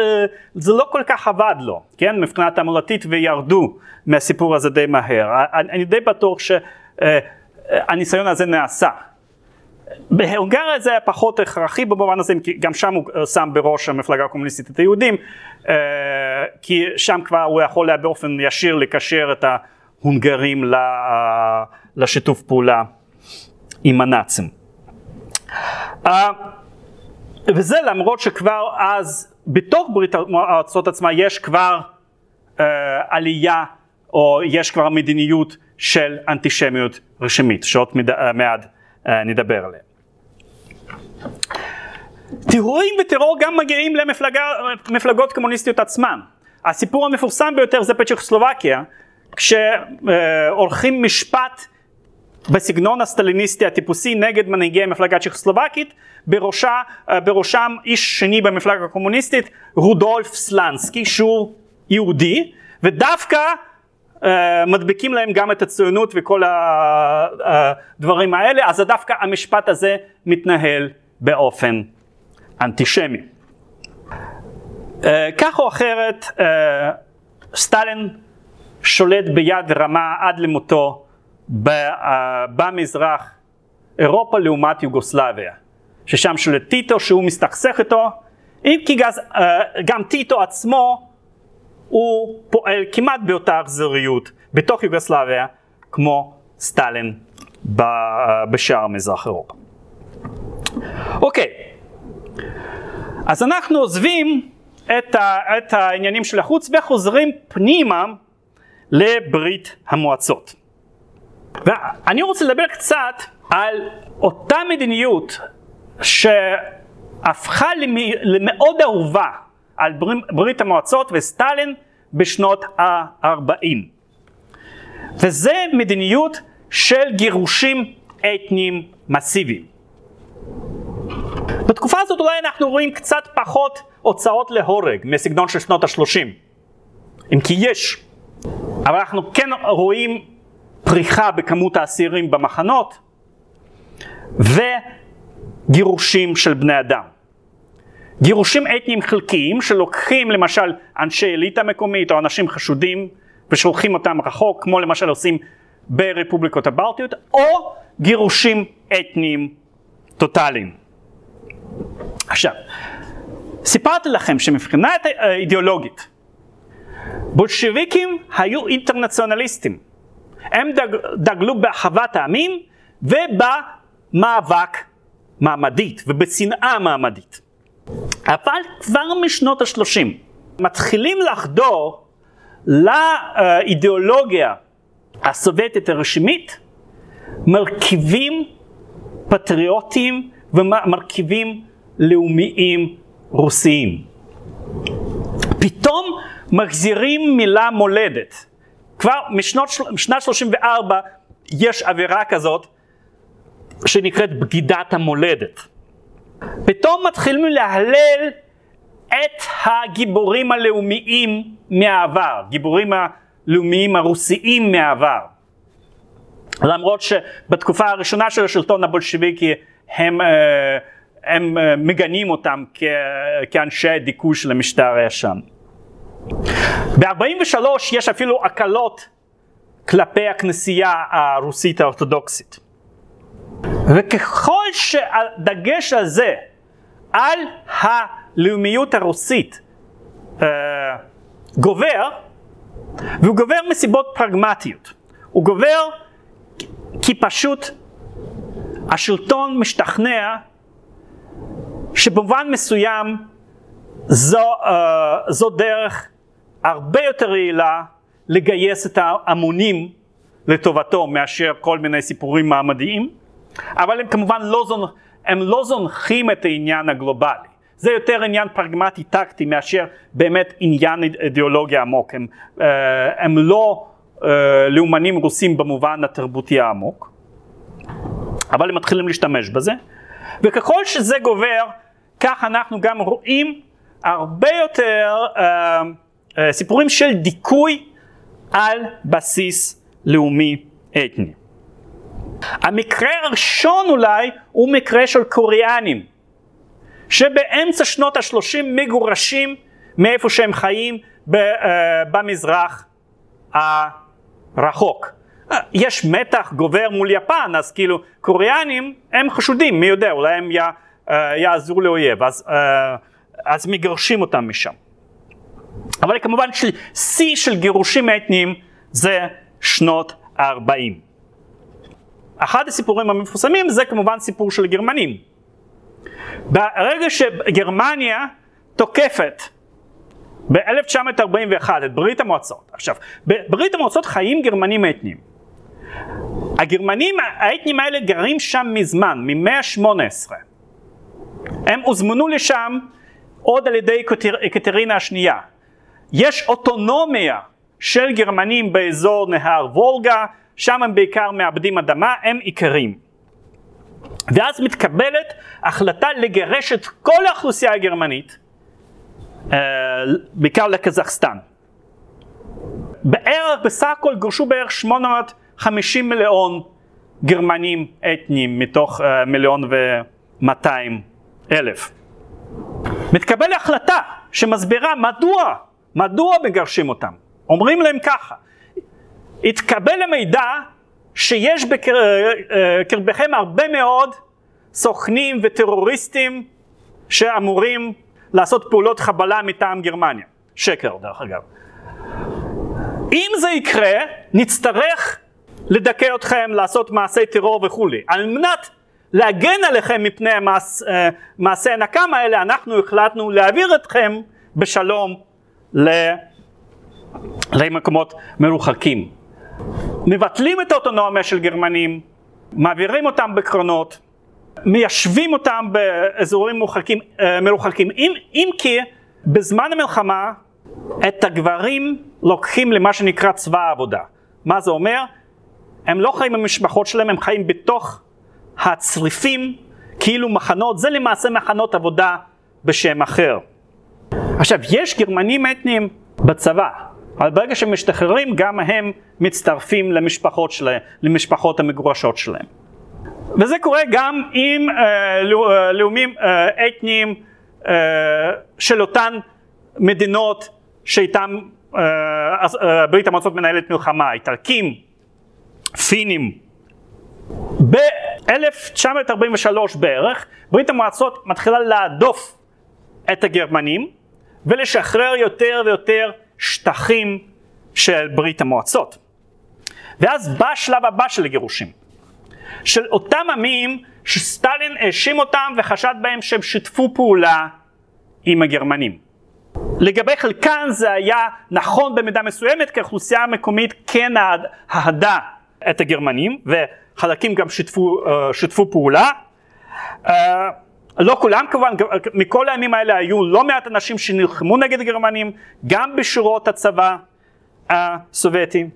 זה לא כל כך עבד לו, כן, מבחינה תעמולתית וירדו מהסיפור הזה די מהר. אני, אני די בטוח שהניסיון uh, הזה נעשה. בהונגריה זה היה פחות הכרחי במובן הזה, כי גם שם הוא שם בראש המפלגה הקומוניסטית את היהודים, כי שם כבר הוא יכול היה באופן ישיר לקשר את ההונגרים לשיתוף פעולה עם הנאצים. אה, וזה למרות שכבר אז בתוך ברית המועצות עצמה יש כבר אה, עלייה או יש כבר מדיניות של אנטישמיות רשמית שעוד מעט נדבר עליה. טירורים וטרור גם מגיעים למפלגות קומוניסטיות עצמן. הסיפור המפורסם ביותר זה פצ'כוסלובקיה, כשעורכים משפט בסגנון הסטליניסטי הטיפוסי נגד מנהיגי המפלגה הצ'כוסלובקית, בראשה, בראשם איש שני במפלגה הקומוניסטית, רודולף סלנסקי, שהוא יהודי, ודווקא uh, מדביקים להם גם את הציונות וכל הדברים האלה, אז דווקא המשפט הזה מתנהל באופן אנטישמי. כך או אחרת, סטלין שולט ביד רמה עד למותו uh, במזרח אירופה לעומת יוגוסלביה, ששם שולט טיטו שהוא מסתכסך איתו, אם כי גז, uh, גם טיטו עצמו הוא פועל כמעט באותה אכזריות בתוך יוגוסלביה כמו סטלין בשאר מזרח אירופה. אוקיי, אז אנחנו עוזבים את, ה, את העניינים של החוץ וחוזרים פנימה לברית המועצות. ואני רוצה לדבר קצת על אותה מדיניות שהפכה למאוד אהובה על ברית המועצות וסטלין בשנות ה-40. וזה מדיניות של גירושים אתניים מסיביים. בתקופה הזאת אולי אנחנו רואים קצת פחות הוצאות להורג מסגנון של שנות ה-30, אם כי יש, אבל אנחנו כן רואים פריחה בכמות האסירים במחנות וגירושים של בני אדם. גירושים אתניים חלקיים שלוקחים למשל אנשי אליטה מקומית או אנשים חשודים ושולחים אותם רחוק, כמו למשל עושים ברפובליקות הבלטיות, או גירושים אתניים טוטאליים. עכשיו, סיפרתי לכם שמבחינה אידיאולוגית, בולשביקים היו אינטרנציונליסטים. הם דג, דגלו באחוות העמים ובמאבק מעמדית ובשנאה מעמדית. אבל כבר משנות ה-30 מתחילים לחדור לאידיאולוגיה הסובייטית הרשמית מרכיבים פטריוטיים ומרכיבים לאומיים רוסיים. פתאום מחזירים מילה מולדת. כבר משנת 34 יש אווירה כזאת שנקראת בגידת המולדת. פתאום מתחילים להלל את הגיבורים הלאומיים מהעבר, גיבורים הלאומיים הרוסיים מהעבר. למרות שבתקופה הראשונה של השלטון הבולשביקי הם, אה, הם אה, מגנים אותם כאנשי דיכוי של המשטר הישן. ב-43 יש אפילו הקלות כלפי הכנסייה הרוסית האורתודוקסית. וככל שהדגש הזה על הלאומיות הרוסית אה, גובר, והוא גובר מסיבות פרגמטיות. הוא גובר כי פשוט השלטון משתכנע שבמובן מסוים זו, uh, זו דרך הרבה יותר יעילה לגייס את ההמונים לטובתו מאשר כל מיני סיפורים מעמדיים, אבל הם כמובן לא, זונ... הם לא זונחים את העניין הגלובלי. זה יותר עניין פרגמטי טקטי מאשר באמת עניין אידיאולוגיה עמוק. הם, uh, הם לא uh, לאומנים רוסים במובן התרבותי העמוק, אבל הם מתחילים להשתמש בזה, וככל שזה גובר, כך אנחנו גם רואים הרבה יותר uh, סיפורים של דיכוי על בסיס לאומי אתני. המקרה הראשון אולי הוא מקרה של קוריאנים, שבאמצע שנות ה-30 מגורשים מאיפה שהם חיים ב, uh, במזרח הרחוק. יש מתח גובר מול יפן, אז כאילו קוריאנים הם חשודים, מי יודע, אולי הם יעזרו לאויב, אז, uh, אז מגרשים אותם משם. אבל כמובן שיא של גירושים אתניים זה שנות ה-40. אחד הסיפורים המפורסמים זה כמובן סיפור של גרמנים. ברגע שגרמניה תוקפת ב-1941 את ברית המועצות, עכשיו בברית המועצות חיים גרמנים אתניים. הגרמנים האתניים האלה גרים שם מזמן, ממאה ה-18. הם הוזמנו לשם עוד על ידי קטרינה השנייה. יש אוטונומיה של גרמנים באזור נהר וולגה, שם הם בעיקר מאבדים אדמה, הם עיקרים. ואז מתקבלת החלטה לגרש את כל האוכלוסייה הגרמנית, אה, בעיקר לקזחסטן. בערך, בסך הכל גורשו בערך 850 מיליון גרמנים אתניים מתוך אה, מיליון ומאתיים אלף. מתקבל החלטה שמסבירה מדוע מדוע מגרשים אותם? אומרים להם ככה, התקבל המידע שיש בקרבכם הרבה מאוד סוכנים וטרוריסטים שאמורים לעשות פעולות חבלה מטעם גרמניה. שקר דרך אגב. אם זה יקרה, נצטרך לדכא אתכם, לעשות מעשי טרור וכולי. על מנת להגן עליכם מפני המעש, אה, מעשי הנקם האלה, אנחנו החלטנו להעביר אתכם בשלום למקומות מרוחקים. מבטלים את האוטונומיה של גרמנים, מעבירים אותם בקרונות, מיישבים אותם באזורים מרוחקים, אה, מרוחקים. אם, אם כי בזמן המלחמה את הגברים לוקחים למה שנקרא צבא העבודה. מה זה אומר? הם לא חיים עם המשפחות שלהם, הם חיים בתוך הצריפים, כאילו מחנות, זה למעשה מחנות עבודה בשם אחר. עכשיו, יש גרמנים אתניים בצבא, אבל ברגע שהם משתחררים, גם הם מצטרפים למשפחות שלהם, למשפחות המגורשות שלהם. וזה קורה גם עם אה, אה, לאומים אה, אתניים אה, של אותן מדינות שאיתם אה, אה, ברית המועצות מנהלת מלחמה, איטלקים, פינים. ב-1943 בערך ברית המועצות מתחילה להדוף את הגרמנים ולשחרר יותר ויותר שטחים של ברית המועצות. ואז בא השלב הבא של הגירושים, של אותם עמים שסטלין האשים אותם וחשד בהם שהם שיתפו פעולה עם הגרמנים. לגבי חלקן זה היה נכון במידה מסוימת כי האוכלוסייה המקומית כן אהדה את הגרמנים וחלקים גם שיתפו, uh, שיתפו פעולה. לא כולם כמובן, מכל הימים האלה היו לא מעט אנשים שנלחמו נגד הגרמנים גם בשורות הצבא הסובייטי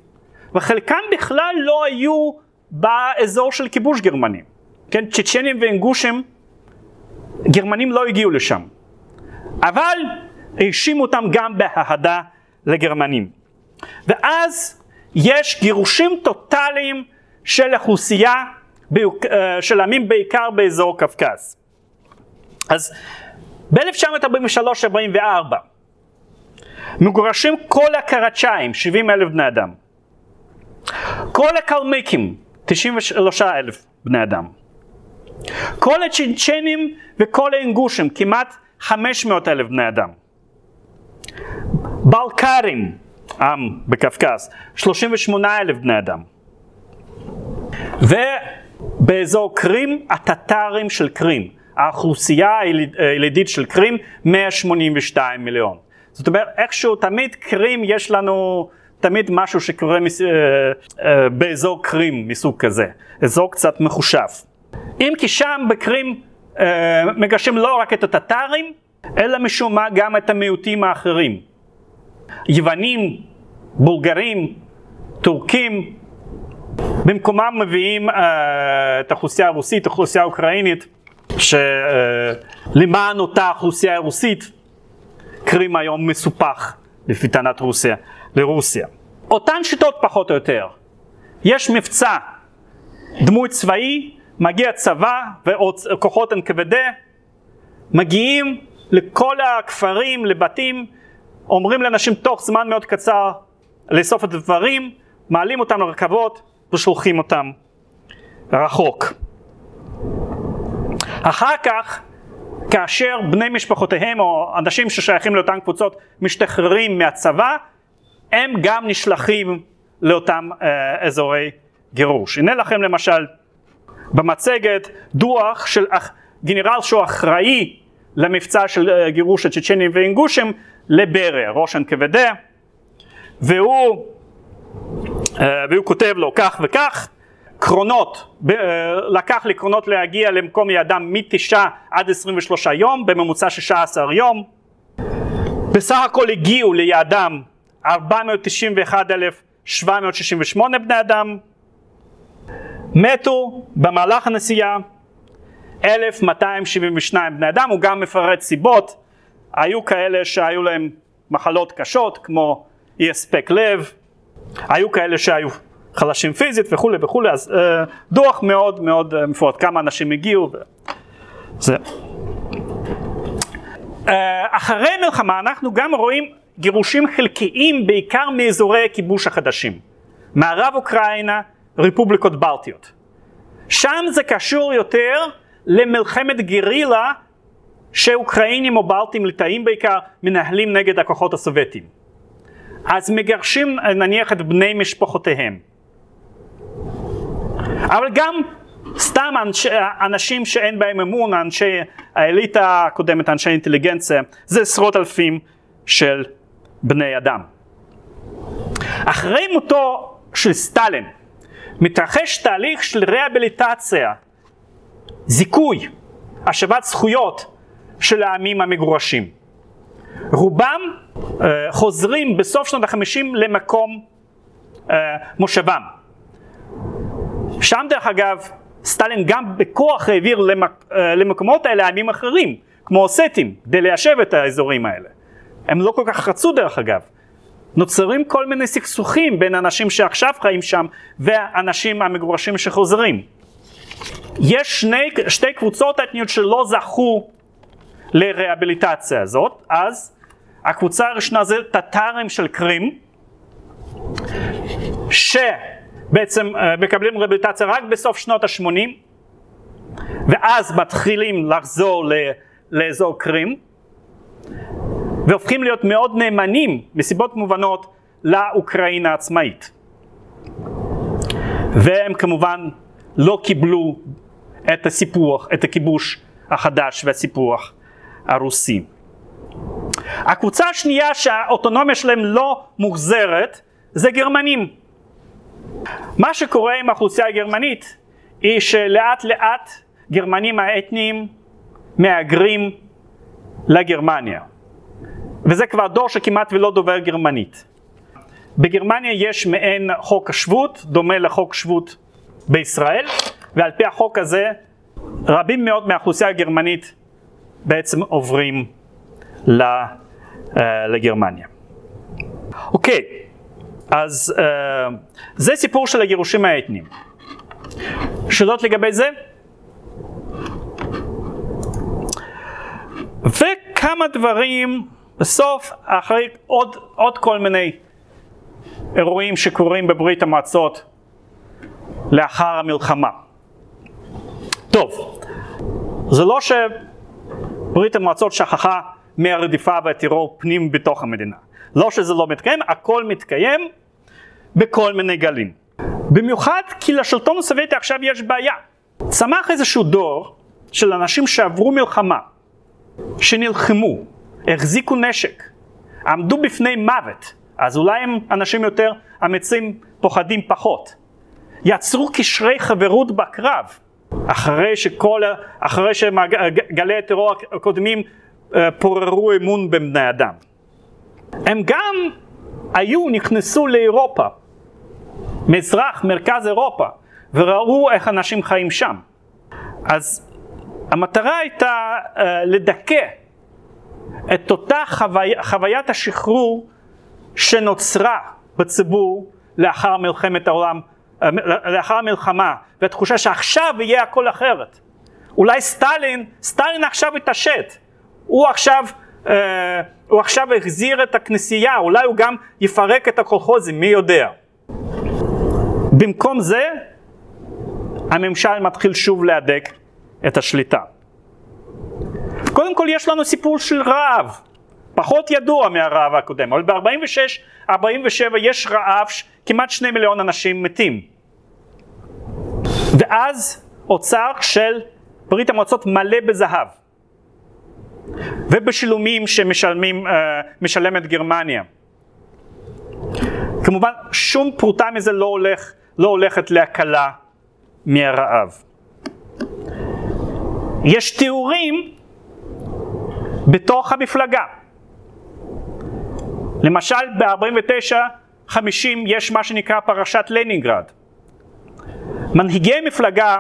וחלקם בכלל לא היו באזור של כיבוש גרמנים. כן, צ'צ'נים ואינגושים, גרמנים לא הגיעו לשם. אבל האשימו אותם גם באהדה לגרמנים. ואז יש גירושים טוטאליים של אוכלוסייה, אה, של עמים בעיקר באזור קווקז. אז ב-1943-44 מגורשים כל הקרצ'אים, 70 אלף בני אדם. כל הקלמיקים, 93 אלף בני אדם. כל הצ'ינצ'נים וכל האינגושים, כמעט 500 אלף בני אדם. בלקרים, עם בקווקז, 38 אלף בני אדם. ובאזור קרים, הטטרים של קרים, האוכלוסייה הילידית של קרים, 182 מיליון. זאת אומרת, איכשהו תמיד קרים יש לנו תמיד משהו שקורה מס... אה, אה, באזור קרים מסוג כזה, אזור קצת מחושב. אם כי שם בקרים אה, מגרשים לא רק את הטטרים, אלא משום מה גם את המיעוטים האחרים. יוונים, בולגרים, טורקים, במקומם מביאים uh, את האוכלוסייה הרוסית, האוכלוסייה האוקראינית, שלמען אותה אוכלוסייה רוסית, קרים היום מסופח לפי טענת רוסיה, לרוסיה. אותן שיטות פחות או יותר. יש מבצע, דמוי צבאי, מגיע צבא וכוחות NKVD, מגיעים לכל הכפרים, לבתים, אומרים לאנשים תוך זמן מאוד קצר לאסוף את הדברים, מעלים אותם לרכבות ושולחים אותם רחוק. אחר כך, כאשר בני משפחותיהם או אנשים ששייכים לאותן קבוצות משתחררים מהצבא, הם גם נשלחים לאותם אה, אזורי גירוש. הנה לכם למשל במצגת דוח של גנרל שהוא אחראי למבצע של אה, גירוש הצ'צ'נים ואינגושים לברר, ראש NKVD, והוא, אה, והוא כותב לו כך וכך, קרונות, אה, לקח לי קרונות להגיע למקום יעדם מתשעה עד עשרים ושלושה יום, בממוצע שישה עשר יום. בסך הכל הגיעו ליעדם 491,768 בני אדם, מתו במהלך הנסיעה 1,272 בני אדם, הוא גם מפרט סיבות, היו כאלה שהיו להם מחלות קשות כמו אי הספק לב, היו כאלה שהיו חלשים פיזית וכולי וכולי, אז אה, דוח מאוד מאוד אה, מפורט, כמה אנשים הגיעו וזה. אה, אחרי מלחמה אנחנו גם רואים גירושים חלקיים בעיקר מאזורי הכיבוש החדשים, מערב אוקראינה, רפובליקות בלטיות. שם זה קשור יותר למלחמת גרילה שאוקראינים או בלטים, ליטאים בעיקר, מנהלים נגד הכוחות הסובייטיים. אז מגרשים נניח את בני משפחותיהם. אבל גם סתם אנש, אנשים שאין בהם אמון, אנשי האליטה הקודמת, אנשי אינטליגנציה, זה עשרות אלפים של בני אדם. אחרי מותו של סטלין מתרחש תהליך של רהביליטציה, זיכוי, השבת זכויות של העמים המגורשים. רובם uh, חוזרים בסוף שנות החמישים למקום uh, מושבם. שם דרך אגב סטלין גם בכוח העביר למק, uh, למקומות האלה עמים אחרים, כמו אוסטים, כדי ליישב את האזורים האלה. הם לא כל כך רצו דרך אגב. נוצרים כל מיני סכסוכים בין אנשים שעכשיו חיים שם והאנשים המגורשים שחוזרים. יש שני, שתי קבוצות אתניות שלא זכו לרהביליטציה הזאת, אז הקבוצה הראשונה זה טטרים של קרים, שבעצם אה, מקבלים רביטציה רק בסוף שנות ה-80, ואז מתחילים לחזור לאזור קרים, והופכים להיות מאוד נאמנים, מסיבות מובנות, לאוקראינה עצמאית. והם כמובן לא קיבלו את הסיפוח, את הכיבוש החדש והסיפוח הרוסי. הקבוצה השנייה שהאוטונומיה שלהם לא מוחזרת זה גרמנים. מה שקורה עם האוכלוסייה הגרמנית היא שלאט לאט גרמנים האתניים מהגרים לגרמניה. וזה כבר דור שכמעט ולא דובר גרמנית. בגרמניה יש מעין חוק השבות, דומה לחוק שבות בישראל, ועל פי החוק הזה רבים מאוד מהאוכלוסייה הגרמנית בעצם עוברים אה, לגרמניה. אוקיי, אז uh, זה סיפור של הגירושים האתניים. שאלות לגבי זה? וכמה דברים בסוף, אחרי עוד, עוד כל מיני אירועים שקורים בברית המועצות לאחר המלחמה. טוב, זה לא שברית המועצות שכחה מהרדיפה והטרור פנים בתוך המדינה. לא שזה לא מתקיים, הכל מתקיים בכל מיני גלים. במיוחד כי לשלטון הסובייטי עכשיו יש בעיה. צמח איזשהו דור של אנשים שעברו מלחמה, שנלחמו, החזיקו נשק, עמדו בפני מוות, אז אולי הם אנשים יותר אמיצים, פוחדים פחות. יצרו קשרי חברות בקרב, אחרי שכל, אחרי שגלי הטרור הקודמים אה, פוררו אמון בבני אדם. הם גם היו, נכנסו לאירופה, מזרח, מרכז אירופה, וראו איך אנשים חיים שם. אז המטרה הייתה uh, לדכא את אותה חווי, חוויית השחרור שנוצרה בציבור לאחר מלחמת העולם, uh, לאחר המלחמה, והתחושה שעכשיו יהיה הכל אחרת. אולי סטלין, סטלין עכשיו התעשת, הוא עכשיו, אה, הוא עכשיו החזיר את הכנסייה, אולי הוא גם יפרק את הקולחוזים, מי יודע. במקום זה, הממשל מתחיל שוב להדק את השליטה. קודם כל יש לנו סיפור של רעב, פחות ידוע מהרעב הקודם, אבל ב-46-47 יש רעב, כמעט שני מיליון אנשים מתים. ואז אוצר של ברית המועצות מלא בזהב. ובשילומים שמשלמת אה, גרמניה. כמובן שום פרוטה מזה לא, הולך, לא הולכת להקלה מהרעב. יש תיאורים בתוך המפלגה. למשל ב-49-50 יש מה שנקרא פרשת לנינגרד. מנהיגי מפלגה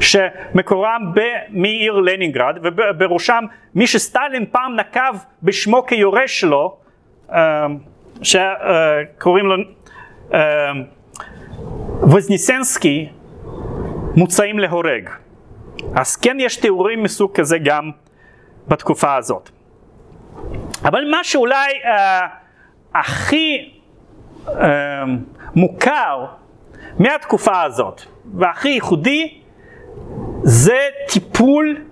שמקורם מעיר לנינגרד ובראשם מי שסטלין פעם נקב בשמו כיורש שלו אה, שקוראים לו אה, וזניסנסקי מוצאים להורג. אז כן יש תיאורים מסוג כזה גם בתקופה הזאת. אבל מה שאולי uh, הכי uh, מוכר מהתקופה הזאת והכי ייחודי זה טיפול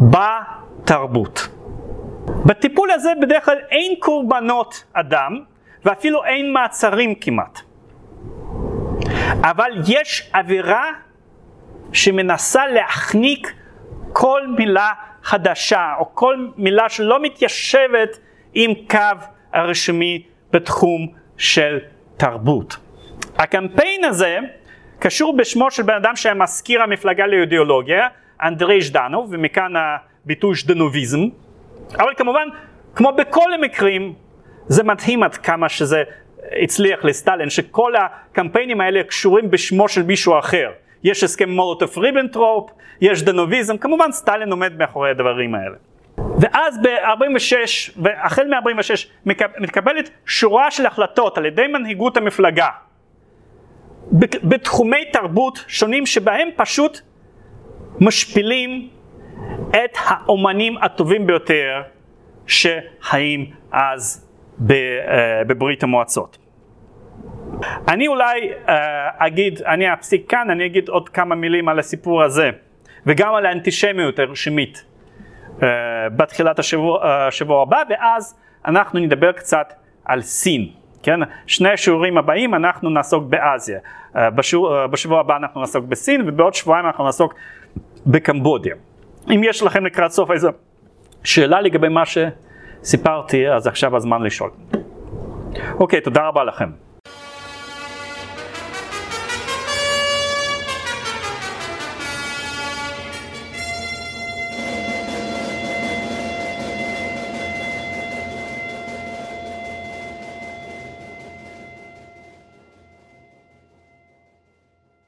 בתרבות. בטיפול הזה בדרך כלל אין קורבנות אדם ואפילו אין מעצרים כמעט. אבל יש אווירה שמנסה להחניק כל מילה חדשה או כל מילה שלא מתיישבת עם קו הרשמי בתחום של תרבות. הקמפיין הזה קשור בשמו של בן אדם שהיה מזכיר המפלגה לאידיאולוגיה, אנדרי ז'דנוב, ומכאן הביטוי ז'דנוביזם, אבל כמובן, כמו בכל המקרים, זה מדהים עד כמה שזה הצליח לסטלין, שכל הקמפיינים האלה קשורים בשמו של מישהו אחר. יש הסכם מולוטוף ריבנטרופ, יש ז'דנוביזם, כמובן סטלין עומד מאחורי הדברים האלה. ואז ב-46, והחל מ-46 מתקבלת שורה של החלטות על ידי מנהיגות המפלגה בתחומי תרבות שונים שבהם פשוט משפילים את האומנים הטובים ביותר שחיים אז בברית המועצות. אני אולי אגיד, אני אפסיק כאן, אני אגיד עוד כמה מילים על הסיפור הזה וגם על האנטישמיות הרשמית בתחילת השבוע, השבוע הבא ואז אנחנו נדבר קצת על סין. כן? שני השיעורים הבאים אנחנו נעסוק באסיה, בשבוע, בשבוע הבא אנחנו נעסוק בסין ובעוד שבועיים אנחנו נעסוק בקמבודיה. אם יש לכם לקראת סוף איזו שאלה לגבי מה שסיפרתי אז עכשיו הזמן לשאול. אוקיי, תודה רבה לכם.